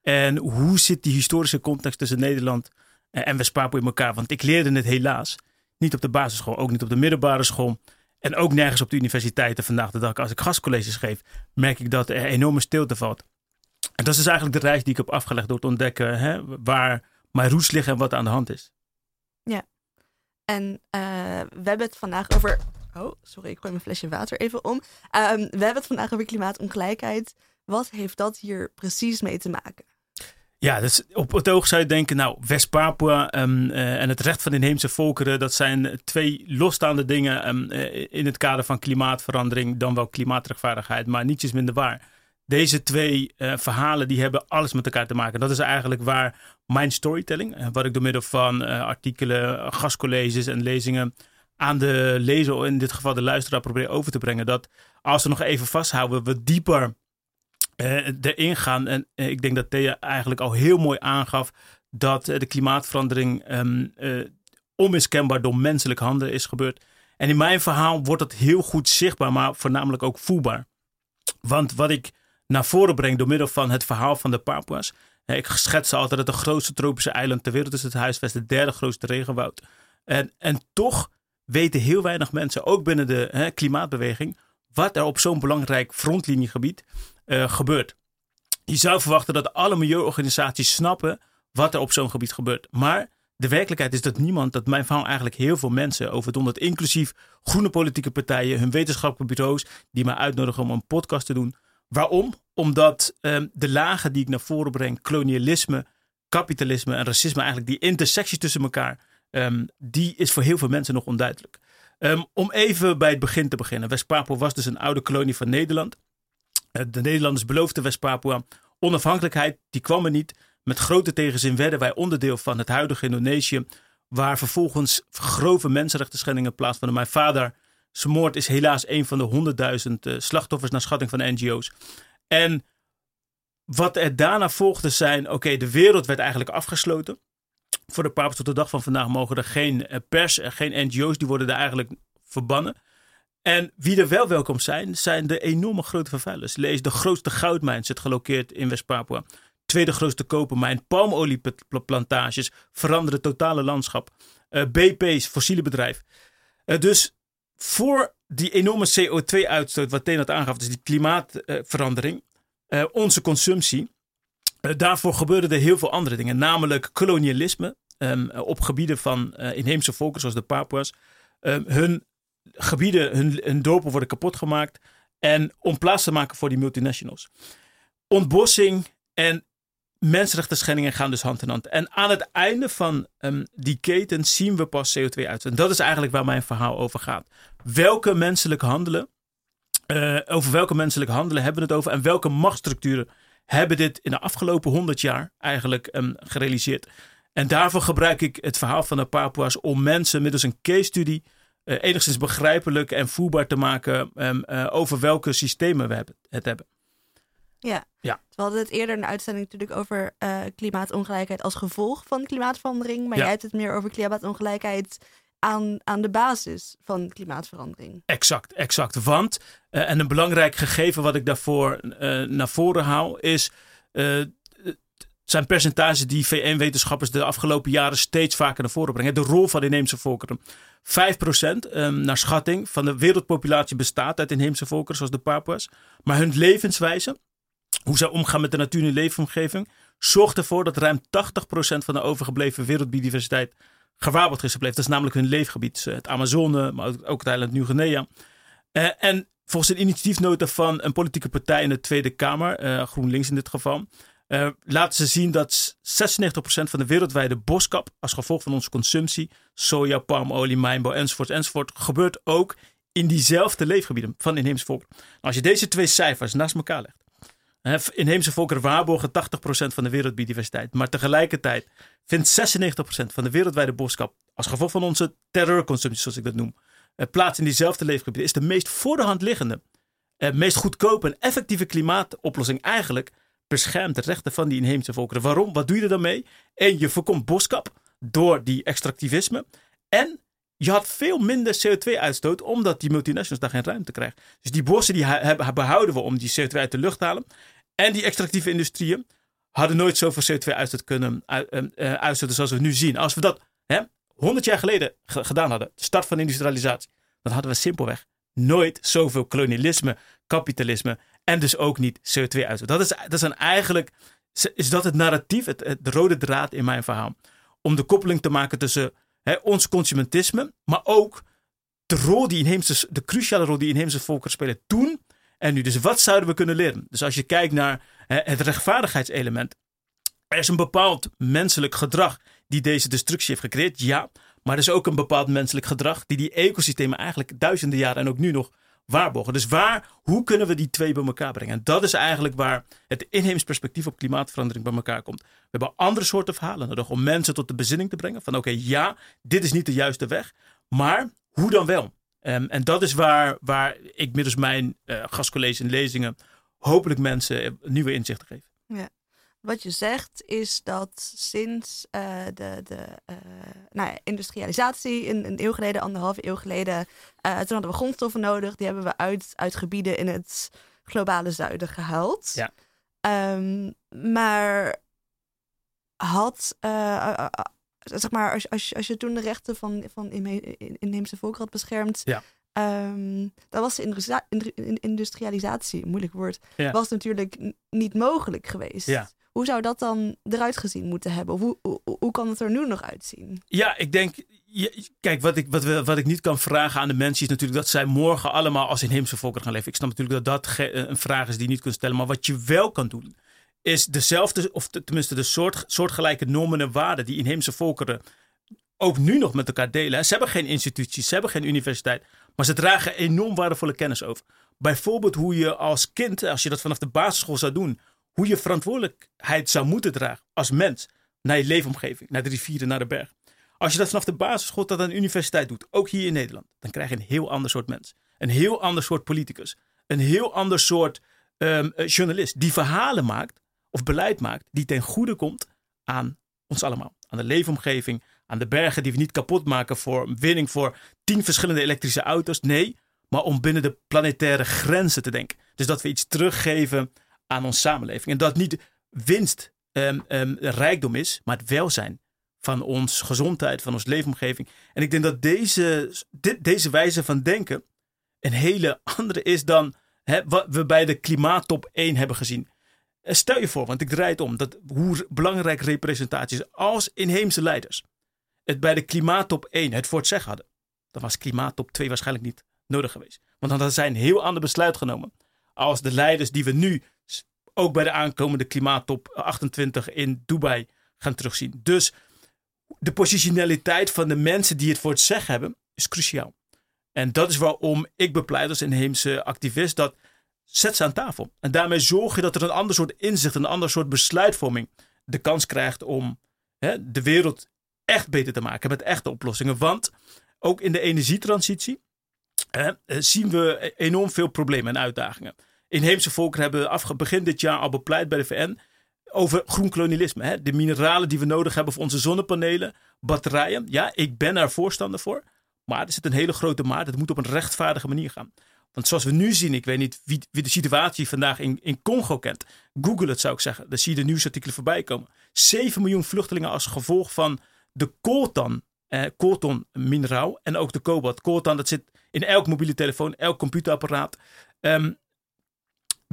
En hoe zit die historische context tussen Nederland en West-Papua in elkaar? Want ik leerde het helaas niet op de basisschool, ook niet op de middelbare school. En ook nergens op de universiteiten vandaag de dag. Als ik gastcolleges geef, merk ik dat er enorme stilte valt. En dat is dus eigenlijk de reis die ik heb afgelegd door te ontdekken hè, waar mijn roots liggen en wat aan de hand is. Ja, en uh, we hebben het vandaag over. Oh, sorry, ik gooi mijn flesje water even om. Um, we hebben het vandaag over klimaatongelijkheid. Wat heeft dat hier precies mee te maken? Ja, dus op het oog zou je denken, nou, West-Papua um, uh, en het recht van inheemse volkeren, dat zijn twee losstaande dingen um, uh, in het kader van klimaatverandering, dan wel klimaatrechtvaardigheid, maar niets is minder waar deze twee uh, verhalen die hebben alles met elkaar te maken. Dat is eigenlijk waar mijn storytelling, wat ik door middel van artikelen, gastcolleges en lezingen aan de lezer, in dit geval de luisteraar, probeer over te brengen. Dat als we nog even vasthouden, we dieper erin gaan. En ik denk dat Thea eigenlijk al heel mooi aangaf dat de klimaatverandering um, onmiskenbaar door menselijk handen is gebeurd. En in mijn verhaal wordt dat heel goed zichtbaar, maar voornamelijk ook voelbaar. Want wat ik naar voren brengt door middel van het verhaal van de Papua's. Ik schets altijd dat het grootste tropische eiland ter wereld is. Het huisvest, het derde grootste regenwoud. En, en toch weten heel weinig mensen, ook binnen de klimaatbeweging, wat er op zo'n belangrijk frontliniegebied uh, gebeurt. Je zou verwachten dat alle milieuorganisaties snappen wat er op zo'n gebied gebeurt. Maar de werkelijkheid is dat niemand, dat mijn verhaal eigenlijk heel veel mensen over het inclusief groene politieke partijen, hun wetenschappelijke bureaus, die mij uitnodigen om een podcast te doen, Waarom? Omdat um, de lagen die ik naar voren breng, kolonialisme, kapitalisme en racisme, eigenlijk die intersecties tussen elkaar, um, die is voor heel veel mensen nog onduidelijk. Um, om even bij het begin te beginnen. West-Papua was dus een oude kolonie van Nederland. Uh, de Nederlanders beloofden West-Papua onafhankelijkheid, die kwam er niet. Met grote tegenzin werden wij onderdeel van het huidige Indonesië, waar vervolgens grove mensenrechten schendingen plaatsvonden. Mijn vader zijn moord is helaas een van de honderdduizend uh, slachtoffers naar schatting van NGO's. En wat er daarna volgde zijn, oké, de wereld werd eigenlijk afgesloten. Voor de paus tot de dag van vandaag mogen er geen uh, pers, uh, geen NGO's, die worden daar eigenlijk verbannen. En wie er wel welkom zijn, zijn de enorme grote vervuilers. Lees de grootste goudmijn zit gelokeerd in West-Papua. Tweede grootste kopermijn, palmolieplantages veranderen het totale landschap. Uh, BP's, fossiele bedrijf. Uh, dus voor die enorme CO2-uitstoot, wat Tenat aangaf, dus die klimaatverandering, uh, onze consumptie, daarvoor gebeurden er heel veel andere dingen, namelijk kolonialisme um, op gebieden van inheemse volken, zoals de Papua's. Um, hun gebieden, hun, hun dorpen worden kapot gemaakt en om plaats te maken voor die multinationals. Ontbossing en mensenrechten schendingen gaan dus hand in hand. En aan het einde van um, die keten zien we pas CO2 uit. En dat is eigenlijk waar mijn verhaal over gaat. Welke menselijke handelen, uh, over welke menselijke handelen hebben we het over en welke machtsstructuren hebben dit in de afgelopen honderd jaar eigenlijk um, gerealiseerd. En daarvoor gebruik ik het verhaal van de Papua's om mensen middels een case study uh, enigszins begrijpelijk en voelbaar te maken um, uh, over welke systemen we hebben, het hebben. Ja. ja, we hadden het eerder in de uitzending natuurlijk over uh, klimaatongelijkheid als gevolg van klimaatverandering. Maar Ja. jij hebt het meer over klimaatongelijkheid aan, aan de basis van klimaatverandering. Exact, exact. Want, eh, en een belangrijk gegeven wat ik daarvoor eh, naar voren haal, is. Eh, zijn percentages die VN-wetenschappers de afgelopen jaren steeds vaker naar voren brengen. De rol van de inheemse volkeren. 5% ehm, naar schatting van de wereldpopulatie bestaat uit inheemse volkeren, zoals de Papua's. Maar hun levenswijze, hoe zij omgaan met de natuur en leefomgeving, zorgt ervoor dat ruim 80% van de overgebleven wereldbiodiversiteit gewaarborgd is gebleven. Dat is namelijk hun leefgebied. Het Amazone, maar ook het eiland Nieuw-Guinea. Uh, en volgens een initiatiefnota van een politieke partij in de Tweede Kamer, uh, GroenLinks in dit geval, uh, laten ze zien dat 96% van de wereldwijde boskap als gevolg van onze consumptie, soja, palmolie, mijnbouw enzovoort, enzovoort, gebeurt ook in diezelfde leefgebieden van inheemse volkeren. Nou, als je deze twee cijfers naast elkaar legt, Inheemse volkeren waarborgen 80% van de wereldbiodiversiteit. Maar tegelijkertijd vindt 96% van de wereldwijde boskap, als gevolg van onze terreurconsumptie, zoals ik dat noem, plaats in diezelfde leefgebieden. Is de meest voor de hand liggende, meest goedkope en effectieve klimaatoplossing eigenlijk beschermt de rechten van die inheemse volkeren. Waarom? Wat doe je er dan mee? En je voorkomt boskap door die extractivisme. En je had veel minder CO2-uitstoot, omdat die multinationals daar geen ruimte krijgen. Dus die bossen die behouden we om die CO2 uit de lucht te halen. En die extractieve industrieën hadden nooit zoveel CO2-uitstoot kunnen uitstoten zoals we nu zien. Als we dat hè, 100 jaar geleden gedaan hadden, de start van industrialisatie, dan hadden we simpelweg nooit zoveel kolonialisme, kapitalisme en dus ook niet CO2-uitstoot. Dat is, dat is eigenlijk is dat het narratief, het, het, de rode draad in mijn verhaal. Om de koppeling te maken tussen hè, ons consumentisme, maar ook de rol die inheemse, de cruciale rol die inheemse volkeren spelen toen en nu. Dus wat zouden we kunnen leren? Dus als je kijkt naar hè, het rechtvaardigheidselement. Er is een bepaald menselijk gedrag die deze destructie heeft gecreëerd, ja. Maar er is ook een bepaald menselijk gedrag die die ecosystemen eigenlijk duizenden jaren en ook nu nog waarborgen. Dus waar, hoe kunnen we die twee bij elkaar brengen? En dat is eigenlijk waar het inheems perspectief op klimaatverandering bij elkaar komt. We hebben andere soorten verhalen nodig om mensen tot de bezinning te brengen. Van oké, ja, dit is niet de juiste weg. Maar hoe dan wel? Um, en dat is waar, waar ik middels mijn uh, gastcolleges en lezingen hopelijk mensen nieuwe inzichten geef. Ja. Wat je zegt is dat sinds uh, de, de uh, nou ja, industrialisatie een, een, eeuw geleden, anderhalve eeuw geleden, uh, toen hadden we grondstoffen nodig. Die hebben we uit, uit gebieden in het globale zuiden gehaald. Ja. Um, maar had, zeg maar, als, als, als je toen de rechten van, van inheemse volkeren had beschermd, ja. Um, dan was de industrialisatie, moeilijk woord, ja. was natuurlijk niet mogelijk geweest. Ja. Hoe zou dat dan eruit gezien moeten hebben? Hoe, hoe, hoe kan het er nu nog uitzien? Ja, ik denk. Kijk, wat ik, wat, wat ik niet kan vragen aan de mensen is natuurlijk dat zij morgen allemaal als inheemse volkeren gaan leven. Ik snap natuurlijk dat dat een vraag is die je niet kunt stellen. Maar wat je wel kan doen, is dezelfde, of tenminste de soort, soortgelijke normen en waarden die inheemse volkeren ook nu nog met elkaar delen. Ze hebben geen instituties, ze hebben geen universiteit, maar ze dragen enorm waardevolle kennis over. Bijvoorbeeld hoe je als kind, als je dat vanaf de basisschool zou doen, hoe je verantwoordelijkheid zou moeten dragen als mens naar je leefomgeving, naar de rivieren, naar de berg. Als je dat vanaf de basisschool tot aan de universiteit doet, ook hier in Nederland, dan krijg je een heel ander soort mens. Een heel ander soort politicus. Een heel ander soort um, journalist die verhalen maakt of beleid maakt die ten goede komt aan ons allemaal. Aan de leefomgeving, aan de bergen die we niet kapot maken voor winning voor tien verschillende elektrische auto's. Nee, maar om binnen de planetaire grenzen te denken. Dus dat we iets teruggeven aan onze samenleving. En dat niet winst um, rijkdom is, maar het welzijn van ons gezondheid, van onze leefomgeving. En ik denk dat deze, dit, deze wijze van denken een hele andere is dan hè, wat we bij de klimaattop 1 hebben gezien. Stel je voor, want ik draai het om, dat hoe belangrijk representatie is als inheemse leiders het bij de klimaattop 1 het voor het hadden, dan was klimaattop 2 waarschijnlijk niet nodig geweest. Want dan hadden zij een heel ander besluit genomen. Als de leiders die we nu ook bij de aankomende klimaattop 28 in Dubai gaan terugzien. Dus de positionaliteit van de mensen die het voor het zeggen hebben, is cruciaal. En dat is waarom ik bepleit als inheemse activist dat zet ze aan tafel. En daarmee zorg je dat er een ander soort inzicht, een ander soort besluitvorming de kans krijgt om hè, de wereld echt beter te maken met echte oplossingen. Want ook in de energietransitie eh, zien we enorm veel problemen en uitdagingen. Inheemse volkeren hebben af, begin dit jaar al bepleit bij de VN over groen kolonialisme. Hè? De mineralen die we nodig hebben voor onze zonnepanelen, batterijen. Ja, ik ben daar voorstander voor. Maar er zit een hele grote maar. Het moet op een rechtvaardige manier gaan. Want zoals we nu zien, ik weet niet wie, de situatie vandaag in, in Congo kent. Google het zou ik zeggen. Dan zie je de nieuwsartikelen voorbij komen. 7 miljoen vluchtelingen als gevolg van de coltan, eh, coltan mineraal en ook de kobalt. Coltan dat zit in elk mobiele telefoon, elk computerapparaat. Ehm,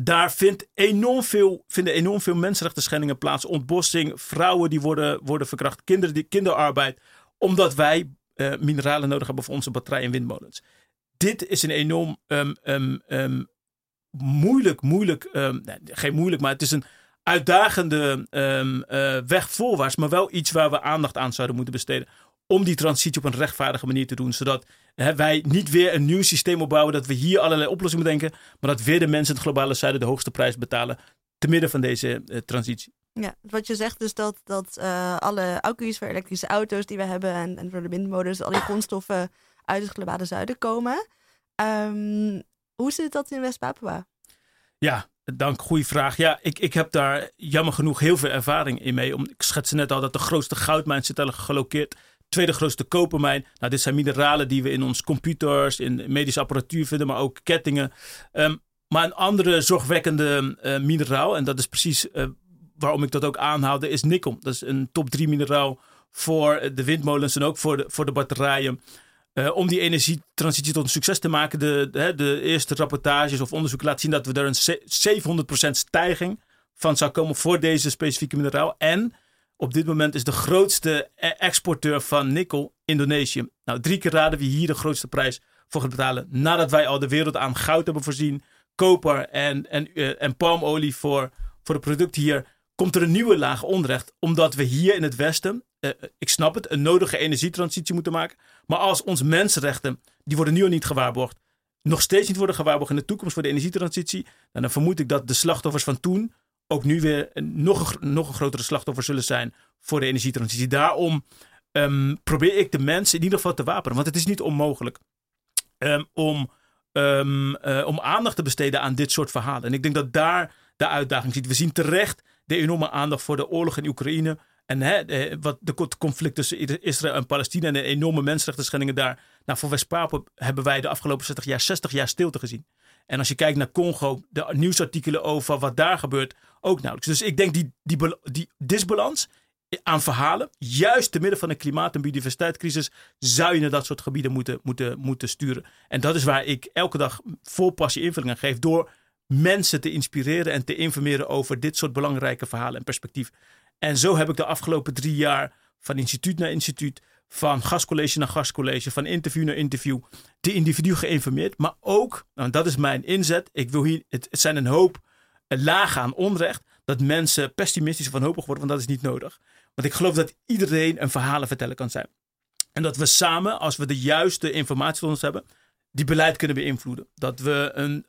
daar vindt enorm veel, vinden enorm veel mensenrechten schendingen plaats. Ontbossing, vrouwen die worden, worden verkracht, kinderen die, kinderarbeid. Omdat wij uh, mineralen nodig hebben voor onze batterijen en windmolens. Dit is een enorm um, um, moeilijk, moeilijk, nee, geen moeilijk, maar het is een uitdagende uh, weg voorwaarts. Maar wel iets waar we aandacht aan zouden moeten besteden om die transitie op een rechtvaardige manier te doen. Zodat hè, wij niet weer een nieuw systeem opbouwen. Dat we hier allerlei oplossingen bedenken. Maar dat weer de mensen in het globale zuiden de hoogste prijs betalen. Te midden van deze uh, transitie. Ja, wat je zegt is dat, dat uh, alle accu's voor elektrische auto's die we hebben. En, en voor de windmolens, al die grondstoffen uit het globale zuiden komen. Um, hoe zit dat in West-Papua? Ja, Dank, goede vraag. Ja, ik, ik heb daar jammer genoeg heel veel ervaring in mee. Om, ik schetste net al dat de grootste goudmijn zit al gelokeerd tweede grootste kopermijn. Nou, dit zijn mineralen die we in ons computers, in medische apparatuur vinden, maar ook kettingen. Um, maar een andere zorgwekkende uh, mineraal, en dat is precies uh, waarom ik dat ook aanhaalde, is nikkel. Dat is een top 3 mineraal voor de windmolens en ook voor de, voor de batterijen. Uh, om die energietransitie tot een succes te maken, de, de, de eerste rapportages of onderzoeken laten zien dat we er een 700% stijging van zou komen voor deze specifieke mineraal. En op dit moment is de grootste e- exporteur van nikkel Indonesië. Nou, drie keer raden wie hier de grootste prijs voor gaat betalen. Nadat wij al de wereld aan goud hebben voorzien, koper en, en, uh, en palmolie voor, voor de producten hier, komt er een nieuwe laag onrecht. Omdat we hier in het Westen, uh, ik snap het, een nodige energietransitie moeten maken. Maar als onze mensenrechten, die worden nu al niet gewaarborgd, nog steeds niet worden gewaarborgd in de toekomst voor de energietransitie, dan vermoed ik dat de slachtoffers van toen ook nu weer nog een, nog een grotere slachtoffer zullen zijn voor de energietransitie. Daarom um, probeer ik de mensen in ieder geval te wapenen. Want het is niet onmogelijk um, om, um, uh, om aandacht te besteden aan dit soort verhalen. En ik denk dat daar de uitdaging zit. We zien terecht de enorme aandacht voor de oorlog in Oekraïne. En hè, wat de conflict tussen Israël en Palestina en de enorme mensenrechten schendingen daar. Nou, voor West-Papua hebben wij de afgelopen 60 jaar, 60 jaar stilte gezien. En als je kijkt naar Congo, de nieuwsartikelen over wat daar gebeurt, ook nauwelijks. Dus ik denk die, die, die disbalans aan verhalen, juist te midden van een klimaat- en biodiversiteitscrisis, zou je naar dat soort gebieden moeten, moeten, moeten sturen. En dat is waar ik elke dag vol passie invulling aan geef, door mensen te inspireren en te informeren over dit soort belangrijke verhalen en perspectief. En zo heb ik de afgelopen drie jaar van instituut naar instituut van gastcollege naar gastcollege, van interview naar interview, de individu geïnformeerd. Maar ook, nou, dat is mijn inzet, ik wil hier, het, zijn een hoop lagen aan onrecht, dat mensen pessimistisch of wanhopig worden, want dat is niet nodig. Want ik geloof dat iedereen een verhalenverteller kan zijn. En dat we samen, als we de juiste informatie ons hebben, die beleid kunnen beïnvloeden. Dat we een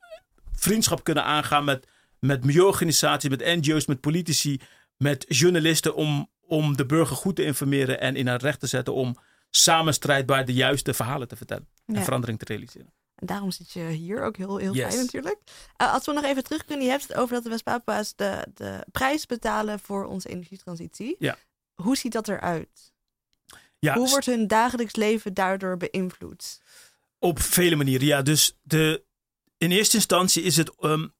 vriendschap kunnen aangaan met, met milieuorganisaties, met NGO's, met politici, met journalisten om om de burger goed te informeren en in haar recht te zetten om samen strijdbaar de juiste verhalen te vertellen en verandering te realiseren. En daarom zit je hier ook heel, heel fijn natuurlijk. Uh, als we nog even terug kunnen, je hebt het over dat de West-Papua's de, de prijs betalen voor onze energietransitie. Ja. Hoe ziet dat eruit? Ja, Hoe wordt hun dagelijks leven daardoor beïnvloed? Op vele manieren, ja. Dus de, in eerste instantie is het um,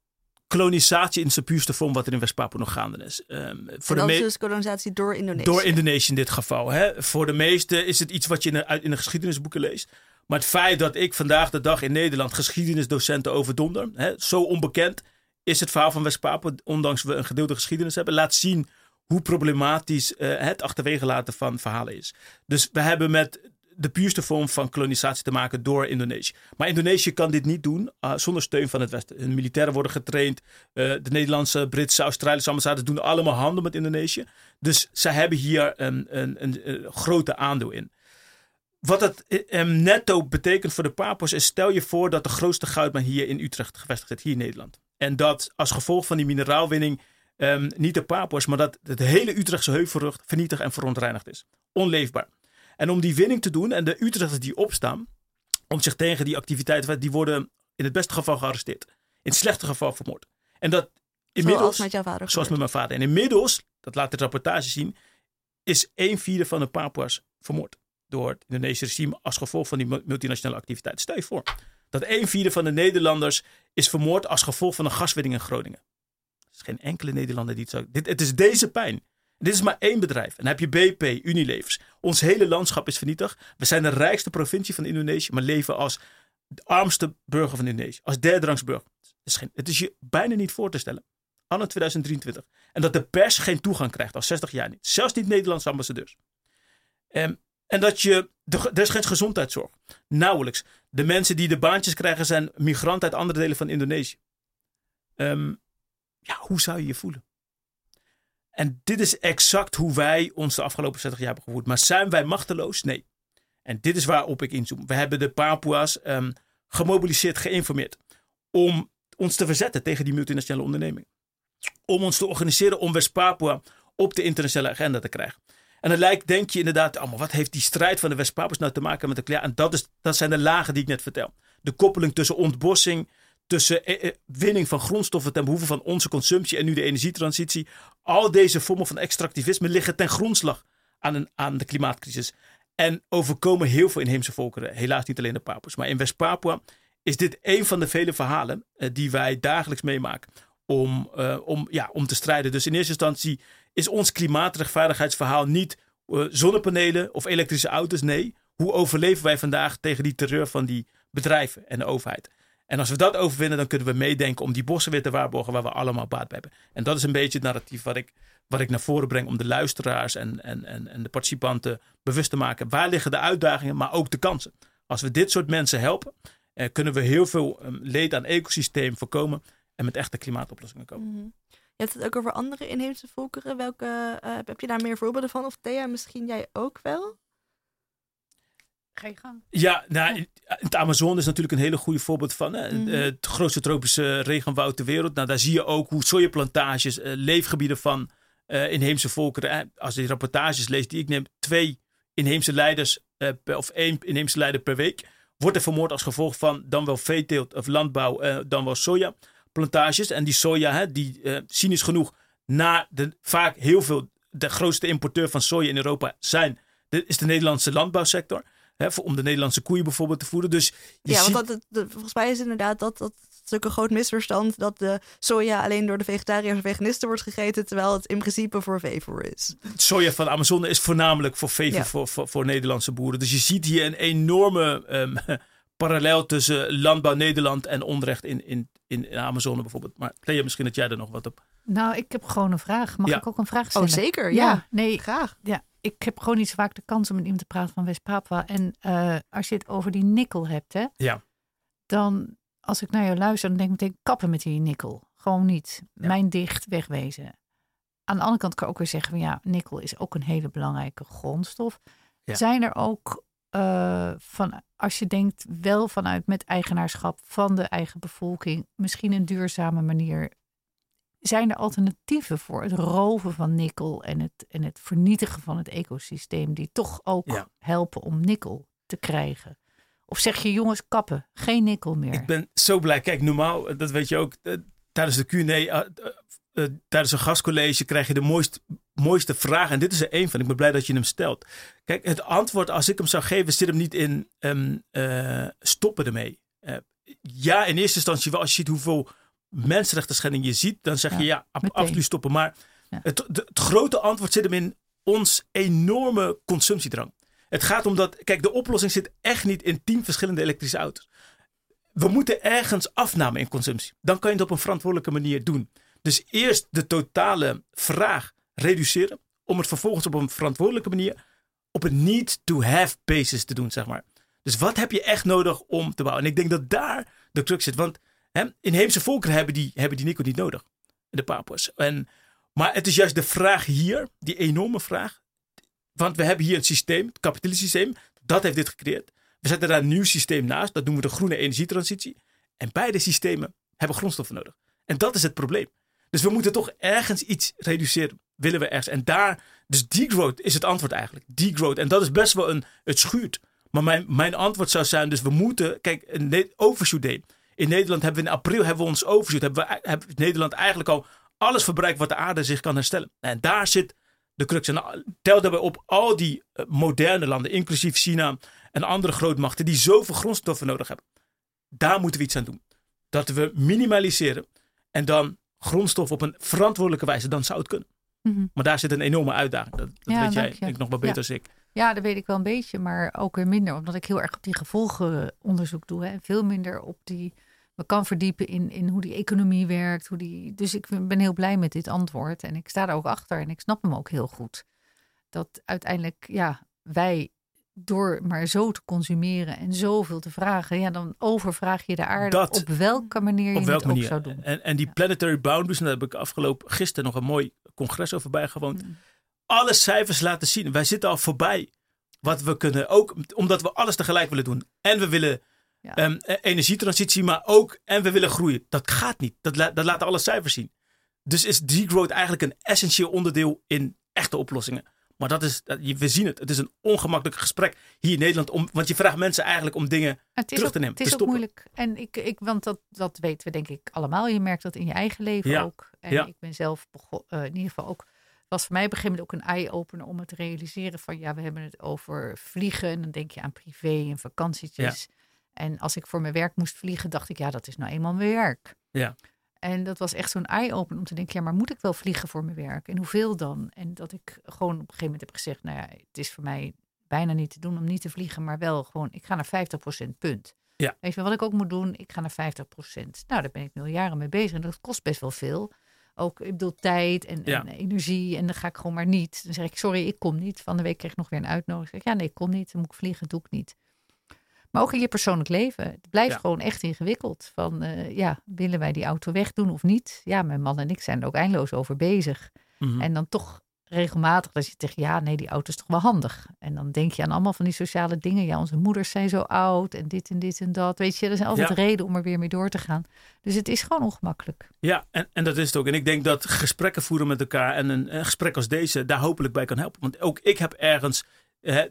kolonisatie in zijn puurste vorm wat er in West-Papua nog gaande is. Um, voor en de dus kolonisatie door Indonesië. Door Indonesië in dit geval. Hè. Voor de meesten is het iets wat je in de, in de geschiedenisboeken leest. Maar het feit dat ik vandaag de dag in Nederland geschiedenisdocenten overdonder, hè, zo onbekend is het verhaal van West-Papua, ondanks we een gedeelde geschiedenis hebben, laat zien hoe problematisch uh, het achterwege laten van verhalen is. Dus we hebben met de puurste vorm van kolonisatie te maken door Indonesië. Maar Indonesië kan dit niet doen uh, zonder steun van het Westen. Hun militairen worden getraind. Uh, de Nederlandse, Britse, Australische ambassades doen allemaal handel met Indonesië. Dus zij hebben hier een, een, een, grote aandeel in. Wat het um, netto betekent voor de Papua's is: stel je voor dat de grootste goudmijn hier in Utrecht gevestigd is, hier in Nederland. En dat als gevolg van die mineraalwinning um, niet de Papua's, maar dat het hele Utrechtse heuvelrug vernietigd en verontreinigd is. Onleefbaar. En om die winning te doen en de Utrechters die opstaan, om zich tegen die activiteiten, die worden in het beste geval gearresteerd. In het slechte geval vermoord. En dat inmiddels, Zoals met jouw vader. zoals met mijn vader. En inmiddels, dat laat de rapportage zien, is een vierde van de Papua's vermoord door het Indonesische regime als gevolg van die multinationale activiteit. Stel je voor dat een vierde van de Nederlanders is vermoord als gevolg van een gaswinning in Groningen. Er is geen enkele Nederlander die het zo... Dit, het is deze pijn. Dit is maar één bedrijf. En dan heb je BP, Unilevers. Ons hele landschap is vernietigd. We zijn de rijkste provincie van Indonesië, maar leven als de armste burger van Indonesië. Als derdrangsburger. Het is, je bijna niet voor te stellen. Anno 2023. En dat de pers geen toegang krijgt, al 60 jaar niet. Zelfs niet Nederlandse ambassadeurs. Um, en dat je, er is geen gezondheidszorg. Nauwelijks. De mensen die de baantjes krijgen zijn migranten uit andere delen van Indonesië. Um, ja, hoe zou je je voelen? En dit is exact hoe wij ons de afgelopen 60 jaar hebben gevoeld. Maar zijn wij machteloos? Nee. En dit is waarop ik inzoom. We hebben de Papua's um, gemobiliseerd, geïnformeerd. Om ons te verzetten tegen die multinationale onderneming. Om ons te organiseren om West-Papua op de internationale agenda te krijgen. En dan lijkt, denk je inderdaad, oh, wat heeft die strijd van de West-Papua's nou te maken met de ja, En dat, is, dat zijn de lagen die ik net vertel. De koppeling tussen ontbossing, tussen eh, eh, winning van grondstoffen ten behoeve van onze consumptie en nu de energietransitie. Al deze vormen van extractivisme liggen ten grondslag aan, een, aan de klimaatcrisis. En overkomen heel veel inheemse volkeren. Helaas niet alleen de Papua's. Maar in West-Papua is dit een van de vele verhalen uh, die wij dagelijks meemaken. Om, uh, om, ja, om te strijden. Dus in eerste instantie is ons klimaatrechtvaardigheidsverhaal niet uh, zonnepanelen of elektrische auto's. Nee, hoe overleven wij vandaag tegen die terreur van die bedrijven en de overheid? En als we dat overwinnen, dan kunnen we meedenken om die bossen weer te waarborgen waar we allemaal baat bij hebben. En dat is een beetje het narratief wat ik, wat ik naar voren breng om de luisteraars en, en, en, en de participanten bewust te maken. Waar liggen de uitdagingen, maar ook de kansen? Als we dit soort mensen helpen, eh, kunnen we heel veel um, leed aan ecosysteem voorkomen en met echte klimaatoplossingen komen. -hmm. Je hebt het ook over andere inheemse volkeren. Welke, uh, heb je daar meer voorbeelden van? Of Thea, misschien jij ook wel? Ga je gang. Ja, nou, het Amazon is natuurlijk een hele goede voorbeeld van. Hè? Mm -hmm. Het grootste tropische regenwoud ter wereld. Nou, daar zie je ook hoe sojaplantages, uh, leefgebieden van uh, inheemse volkeren. Als je die rapportages leest die ik neem, twee inheemse leiders per, of één inheemse leider per week. Wordt er vermoord als gevolg van dan wel veeteelt of landbouw, dan wel soja plantages. En die soja, hè, die cynisch genoeg, na de, vaak heel veel, de grootste importeur van soja in Europa zijn, de, is de Nederlandse landbouwsector. Hè, voor, om de Nederlandse koeien bijvoorbeeld te voeden. Dus ja, ziet... want dat, dat, volgens mij is inderdaad dat, dat natuurlijk een groot misverstand dat de soja alleen door de vegetariërs en veganisten wordt gegeten, terwijl het in principe voor veevoer is. Soja van de Amazone is voornamelijk voor veevoer ja. voor, voor, voor, Nederlandse boeren. Dus je ziet hier een enorme um, parallel tussen landbouw Nederland en onrecht in, in, in de Amazone bijvoorbeeld. Maar Clea, misschien dat jij er nog wat op. Nou, ik heb gewoon een vraag. Mag Ja. ik ook een vraag stellen? Oh, zeker. Ja, nee, graag. ja, ik heb gewoon niet zo vaak de kans om met iemand te praten van West-Papua. En eh, als je het over die nikkel hebt, hè, Ja. dan als ik naar jou luister, dan denk ik meteen kappen met die nikkel. Gewoon niet. Ja. Mijn dicht, wegwezen. Aan de andere kant kan ik ook weer zeggen, van, ja, nikkel is ook een hele belangrijke grondstof. Ja. Zijn er ook, eh, van, als je denkt wel vanuit met eigenaarschap van de eigen bevolking, misschien een duurzame manier, zijn er alternatieven voor het roven van nikkel en het, en het vernietigen van het ecosysteem, die toch ook Ja. helpen om nikkel te krijgen? Of zeg je, jongens, kappen, geen nikkel meer? Ik ben zo blij. Kijk, normaal, eh, dat weet je ook, eh, tijdens de Q&A, eh, tijdens een gastcollege krijg je de mooiste, mooiste vraag. En dit is er één van. Ik ben blij dat je hem stelt. Kijk, het antwoord, als ik hem zou geven, zit hem niet in ehm, eh, stoppen ermee. Ja, in eerste instantie wel. Als je ziet hoeveel mensenrechten schending je ziet, dan zeg je Ja, ab- absoluut stoppen. Maar Ja. het, de- het grote antwoord zit hem in ons enorme consumptiedrang. Het gaat om dat, kijk, de oplossing zit echt niet in tien verschillende elektrische auto's. We moeten ergens afname in consumptie. Dan kan je het op een verantwoordelijke manier doen. Dus eerst de totale vraag reduceren. Om het vervolgens op een verantwoordelijke manier op een need-to-have basis te doen, zeg maar. Dus wat heb je echt nodig om te bouwen? En ik denk dat daar de crux zit. Want hè, inheemse volkeren hebben die, hebben die nikkel niet nodig. De Papua's. En, maar het is juist de vraag hier, die enorme vraag. Want we hebben hier een systeem, het kapitalistisch systeem. Dat heeft dit gecreëerd. We zetten daar een nieuw systeem naast. Dat noemen we de groene energietransitie. En beide systemen hebben grondstoffen nodig. En dat is het probleem. Dus we moeten toch ergens iets reduceren. Willen we ergens. En daar, Dus degrowth is het antwoord eigenlijk. Degrowth. En dat is best wel een, het schuurt. Maar mijn, mijn antwoord zou zijn, dus we moeten, kijk, een overshoot day. In Nederland hebben we in april hebben we ons overshoot. Hebben we hebben Nederland eigenlijk al alles verbruikt wat de aarde zich kan herstellen. En daar zit de crux. En tel daarbij op al die eh, moderne landen, inclusief China en andere grootmachten, die zoveel grondstoffen nodig hebben. Daar moeten we iets aan doen. Dat we minimaliseren en dan grondstof op een verantwoordelijke wijze, dan zou het kunnen. Mhm. Maar daar zit een enorme uitdaging. Dat, dat weet jij ik nog wel beter als ik. Ja, dat weet ik wel een beetje, maar ook weer minder. Omdat ik heel erg op die gevolgenonderzoek doe. Hè, en veel minder op die me kan verdiepen in, in hoe die economie werkt. Hoe die, dus ik ben heel blij met dit antwoord. En ik sta er ook achter en ik snap hem ook heel goed. Dat uiteindelijk, ja, wij door maar zo te consumeren en zoveel te vragen, ja, dan overvraag je de aarde op welke manier je het ook zou doen. En, en die planetary boundaries, daar heb ik afgelopen gisteren nog een mooi congres over bijgewoond. Mm. Alle cijfers laten zien, wij zitten al voorbij wat we kunnen. Ook omdat we alles tegelijk willen doen. En we willen Ehm, e- energietransitie, maar ook en we willen groeien. Dat gaat niet. Dat, dat laten alle cijfers zien. Dus is degrowth eigenlijk een essentieel onderdeel in echte oplossingen. Maar dat is, we zien het. Het is een ongemakkelijk gesprek hier in Nederland. Om, want je vraagt mensen eigenlijk om dingen terug te nemen. Het is ook moeilijk. En ik, ik, want dat, dat weten we denk ik allemaal. Je merkt dat in je eigen leven ook. En ik ben zelf uh, in ieder geval ook. Was voor mij op een gegeven moment ook een eye-opener om het te realiseren van ja, we hebben het over vliegen. En dan denk je aan privé en vakantietjes. En als ik voor mijn werk moest vliegen, dacht ik, ja, dat is nou eenmaal mijn werk. Ja. En dat was echt zo'n eye-open om te denken, ja, maar moet ik wel vliegen voor mijn werk? En hoeveel dan? En dat ik gewoon op een gegeven moment heb gezegd, nou ja, het is voor mij bijna niet te doen om niet te vliegen, maar wel gewoon, ik ga naar 50% punt. Ja. Weet je wat ik ook moet doen? Ik ga naar 50%. Nou, daar ben ik nu al jaren mee bezig en dat kost best wel veel. Ook, ik bedoel, tijd en, en, energie. En dan ga ik gewoon maar niet. Dan zeg ik, sorry, ik kom niet. Van de week kreeg ik nog weer een uitnodiging. Zeg ik, ja, nee, ik kom niet. Dan moet ik vliegen, doe ik niet. Maar ook in je persoonlijk leven. Het blijft gewoon echt ingewikkeld. Van uh, ja, willen wij die auto wegdoen of niet? Ja, mijn man en ik zijn er ook eindeloos over bezig. Mhm. En dan toch regelmatig dat je zegt, ja, nee, die auto is toch wel handig. En dan denk je aan allemaal van die sociale dingen. Ja, onze moeders zijn zo oud en dit en dit en dat. Weet je, er zijn altijd reden om er weer mee door te gaan. Dus het is gewoon ongemakkelijk. Ja, en, en dat is het ook. En ik denk dat gesprekken voeren met elkaar en een, een gesprek als deze daar hopelijk bij kan helpen. Want ook ik heb ergens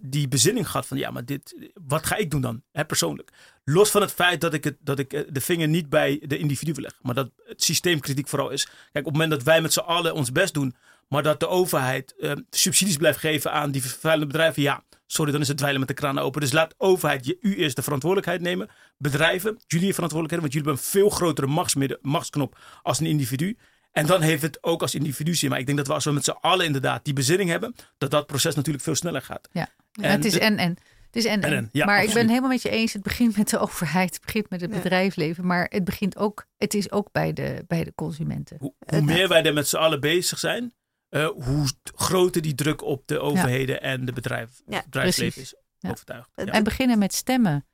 die bezinning gehad van ja, maar dit, wat ga ik doen dan, persoonlijk? Los van het feit dat ik, het, dat ik eh, de vinger niet bij de individu leg, maar dat het systeemkritiek vooral is. Kijk, op het moment dat wij met z'n allen ons best doen, maar dat de overheid uh, subsidies blijft geven aan die vervuilende bedrijven, ja, sorry, dan is het dweilen met de kraan open. Dus laat de overheid je, u eerst de verantwoordelijkheid nemen. Bedrijven, jullie verantwoordelijkheid, want jullie hebben een veel grotere machtsknop als een individu. En dan heeft het ook als individu zin. Maar ik denk dat we als we met z'n allen inderdaad die bezinning hebben, dat dat proces natuurlijk veel sneller gaat. Ja, het is en en. Het is en, en. Ja, maar ik ben helemaal met je eens. Het begint met de overheid, het begint met het bedrijfsleven. Maar het begint ook, het is ook bij de, bij de consumenten. Hoe, hoe meer wij er met z'n allen bezig zijn, uh, hoe groter die druk op de overheden en de bedrijf, bedrijfsleven is. Overtuigd. En beginnen met stemmen.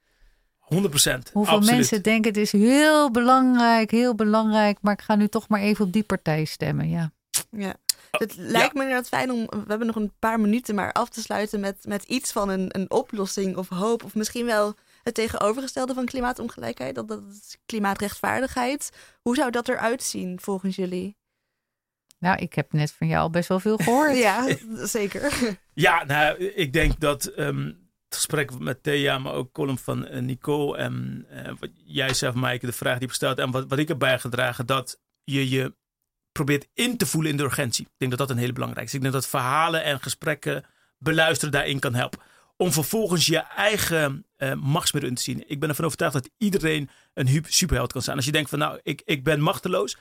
100 procent. Hoeveel mensen denken het is heel belangrijk, heel belangrijk, maar ik ga nu toch maar even op die partij stemmen. Ja. Ja. Het lijkt me inderdaad fijn om, we hebben nog een paar minuten, maar af te sluiten met, met iets van een, een oplossing of hoop. Of misschien wel het tegenovergestelde van klimaatongelijkheid, dat, dat is klimaatrechtvaardigheid. Hoe zou dat eruit zien volgens jullie? Nou, ik heb net van jou al best wel veel gehoord. ja, zeker. Ja, nou, ik denk dat ehm, het gesprek met Thea, maar ook column van uh, Nicole en uh, wat jij zelf, Maaike, de vraag die je stelt en wat, wat ik heb bijgedragen, dat je je probeert in te voelen in de urgentie. Ik denk dat dat een hele belangrijke is. Ik denk dat verhalen en gesprekken beluisteren daarin kan helpen. Om vervolgens je eigen uh, in te zien. Ik ben ervan overtuigd dat iedereen een superheld kan zijn. Als je denkt van nou, ik, ik ben machteloos.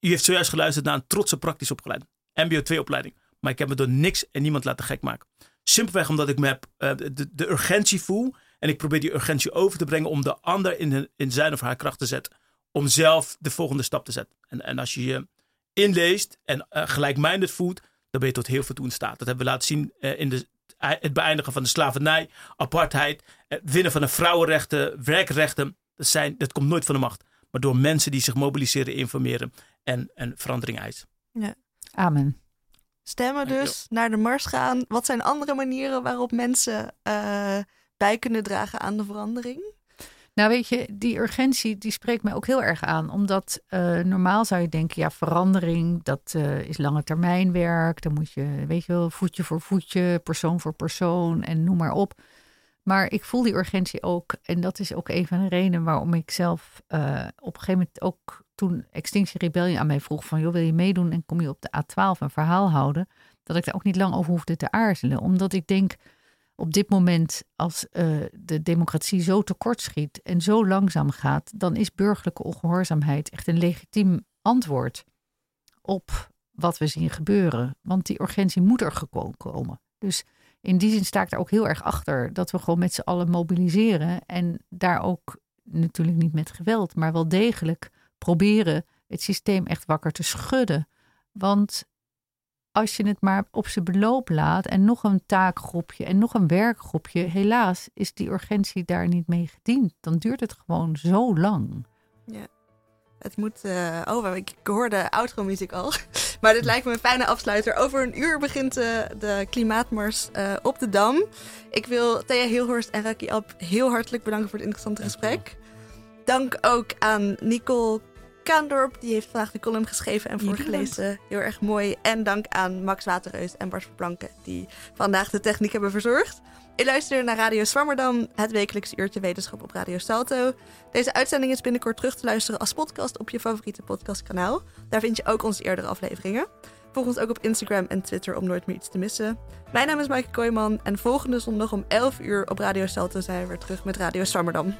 U heeft zojuist geluisterd naar een trotse praktisch opgeleid. MBO 2 opleiding. Maar ik heb me door niks en niemand laten gek maken. Simpelweg omdat ik me uh, de, de, urgentie voel. En ik probeer die urgentie over te brengen om de ander in, in zijn of haar kracht te zetten. Om zelf de volgende stap te zetten. En, en als je je inleest en uh, gelijkminded voelt, dan ben je tot heel veel toe in staat. Dat hebben we laten zien uh, in de, het beëindigen van de slavernij, apartheid, het winnen van de vrouwenrechten, werkrechten. Dat, zijn, dat komt nooit van de macht. Maar door mensen die zich mobiliseren, informeren en, en verandering eisen. Ja. Amen. Stemmen dus, naar de mars gaan. Wat zijn andere manieren waarop mensen uh, bij kunnen dragen aan de verandering? Nou weet je, die urgentie die spreekt mij ook heel erg aan. Omdat uh, normaal zou je denken, ja verandering, dat uh, is lange termijn werk. Dan moet je, weet je wel, voetje voor voetje, persoon voor persoon en noem maar op. Maar ik voel die urgentie ook. En dat is ook een van de redenen waarom ik zelf uh, op een gegeven moment ook toen Extinction Rebellion aan mij vroeg van joh, wil je meedoen en kom je op de A12 een verhaal houden, dat ik daar ook niet lang over hoefde te aarzelen. Omdat ik denk, op dit moment, als uh, de democratie zo tekortschiet en zo langzaam gaat, dan is burgerlijke ongehoorzaamheid echt een legitiem antwoord op wat we zien gebeuren. Want die urgentie moet er gewoon komen. Dus in die zin sta ik daar ook heel erg achter dat we gewoon met z'n allen mobiliseren en daar ook natuurlijk niet met geweld, maar wel degelijk proberen het systeem echt wakker te schudden. Want als je het maar op zijn beloop laat en nog een taakgroepje en nog een werkgroepje, helaas is die urgentie daar niet mee gediend. Dan duurt het gewoon zo lang. Ja. Het moet. Uh, oh, ik hoorde outro-muziek al. Maar dit lijkt me een fijne afsluiter. Over een uur begint uh, de klimaatmars uh, op de Dam. Ik wil Thea Heelhorst en Raki Ab heel hartelijk bedanken voor het interessante gesprek. Dank ook aan Nicole Kaandorp. Die heeft vandaag de column geschreven en voorgelezen. Heel erg mooi. En dank aan Max Waterreus en Bart Verplanken. Die vandaag de techniek hebben verzorgd. Je luistert naar Radio Swammerdam, het wekelijkse uurtje wetenschap op Radio Salto. Deze uitzending is binnenkort terug te luisteren als podcast op je favoriete podcastkanaal. Daar vind je ook onze eerdere afleveringen. Volg ons ook op Instagram en Twitter om nooit meer iets te missen. Mijn naam is Maaike Kooijman en volgende zondag om 11 uur op Radio Salto zijn we weer terug met Radio Swammerdam.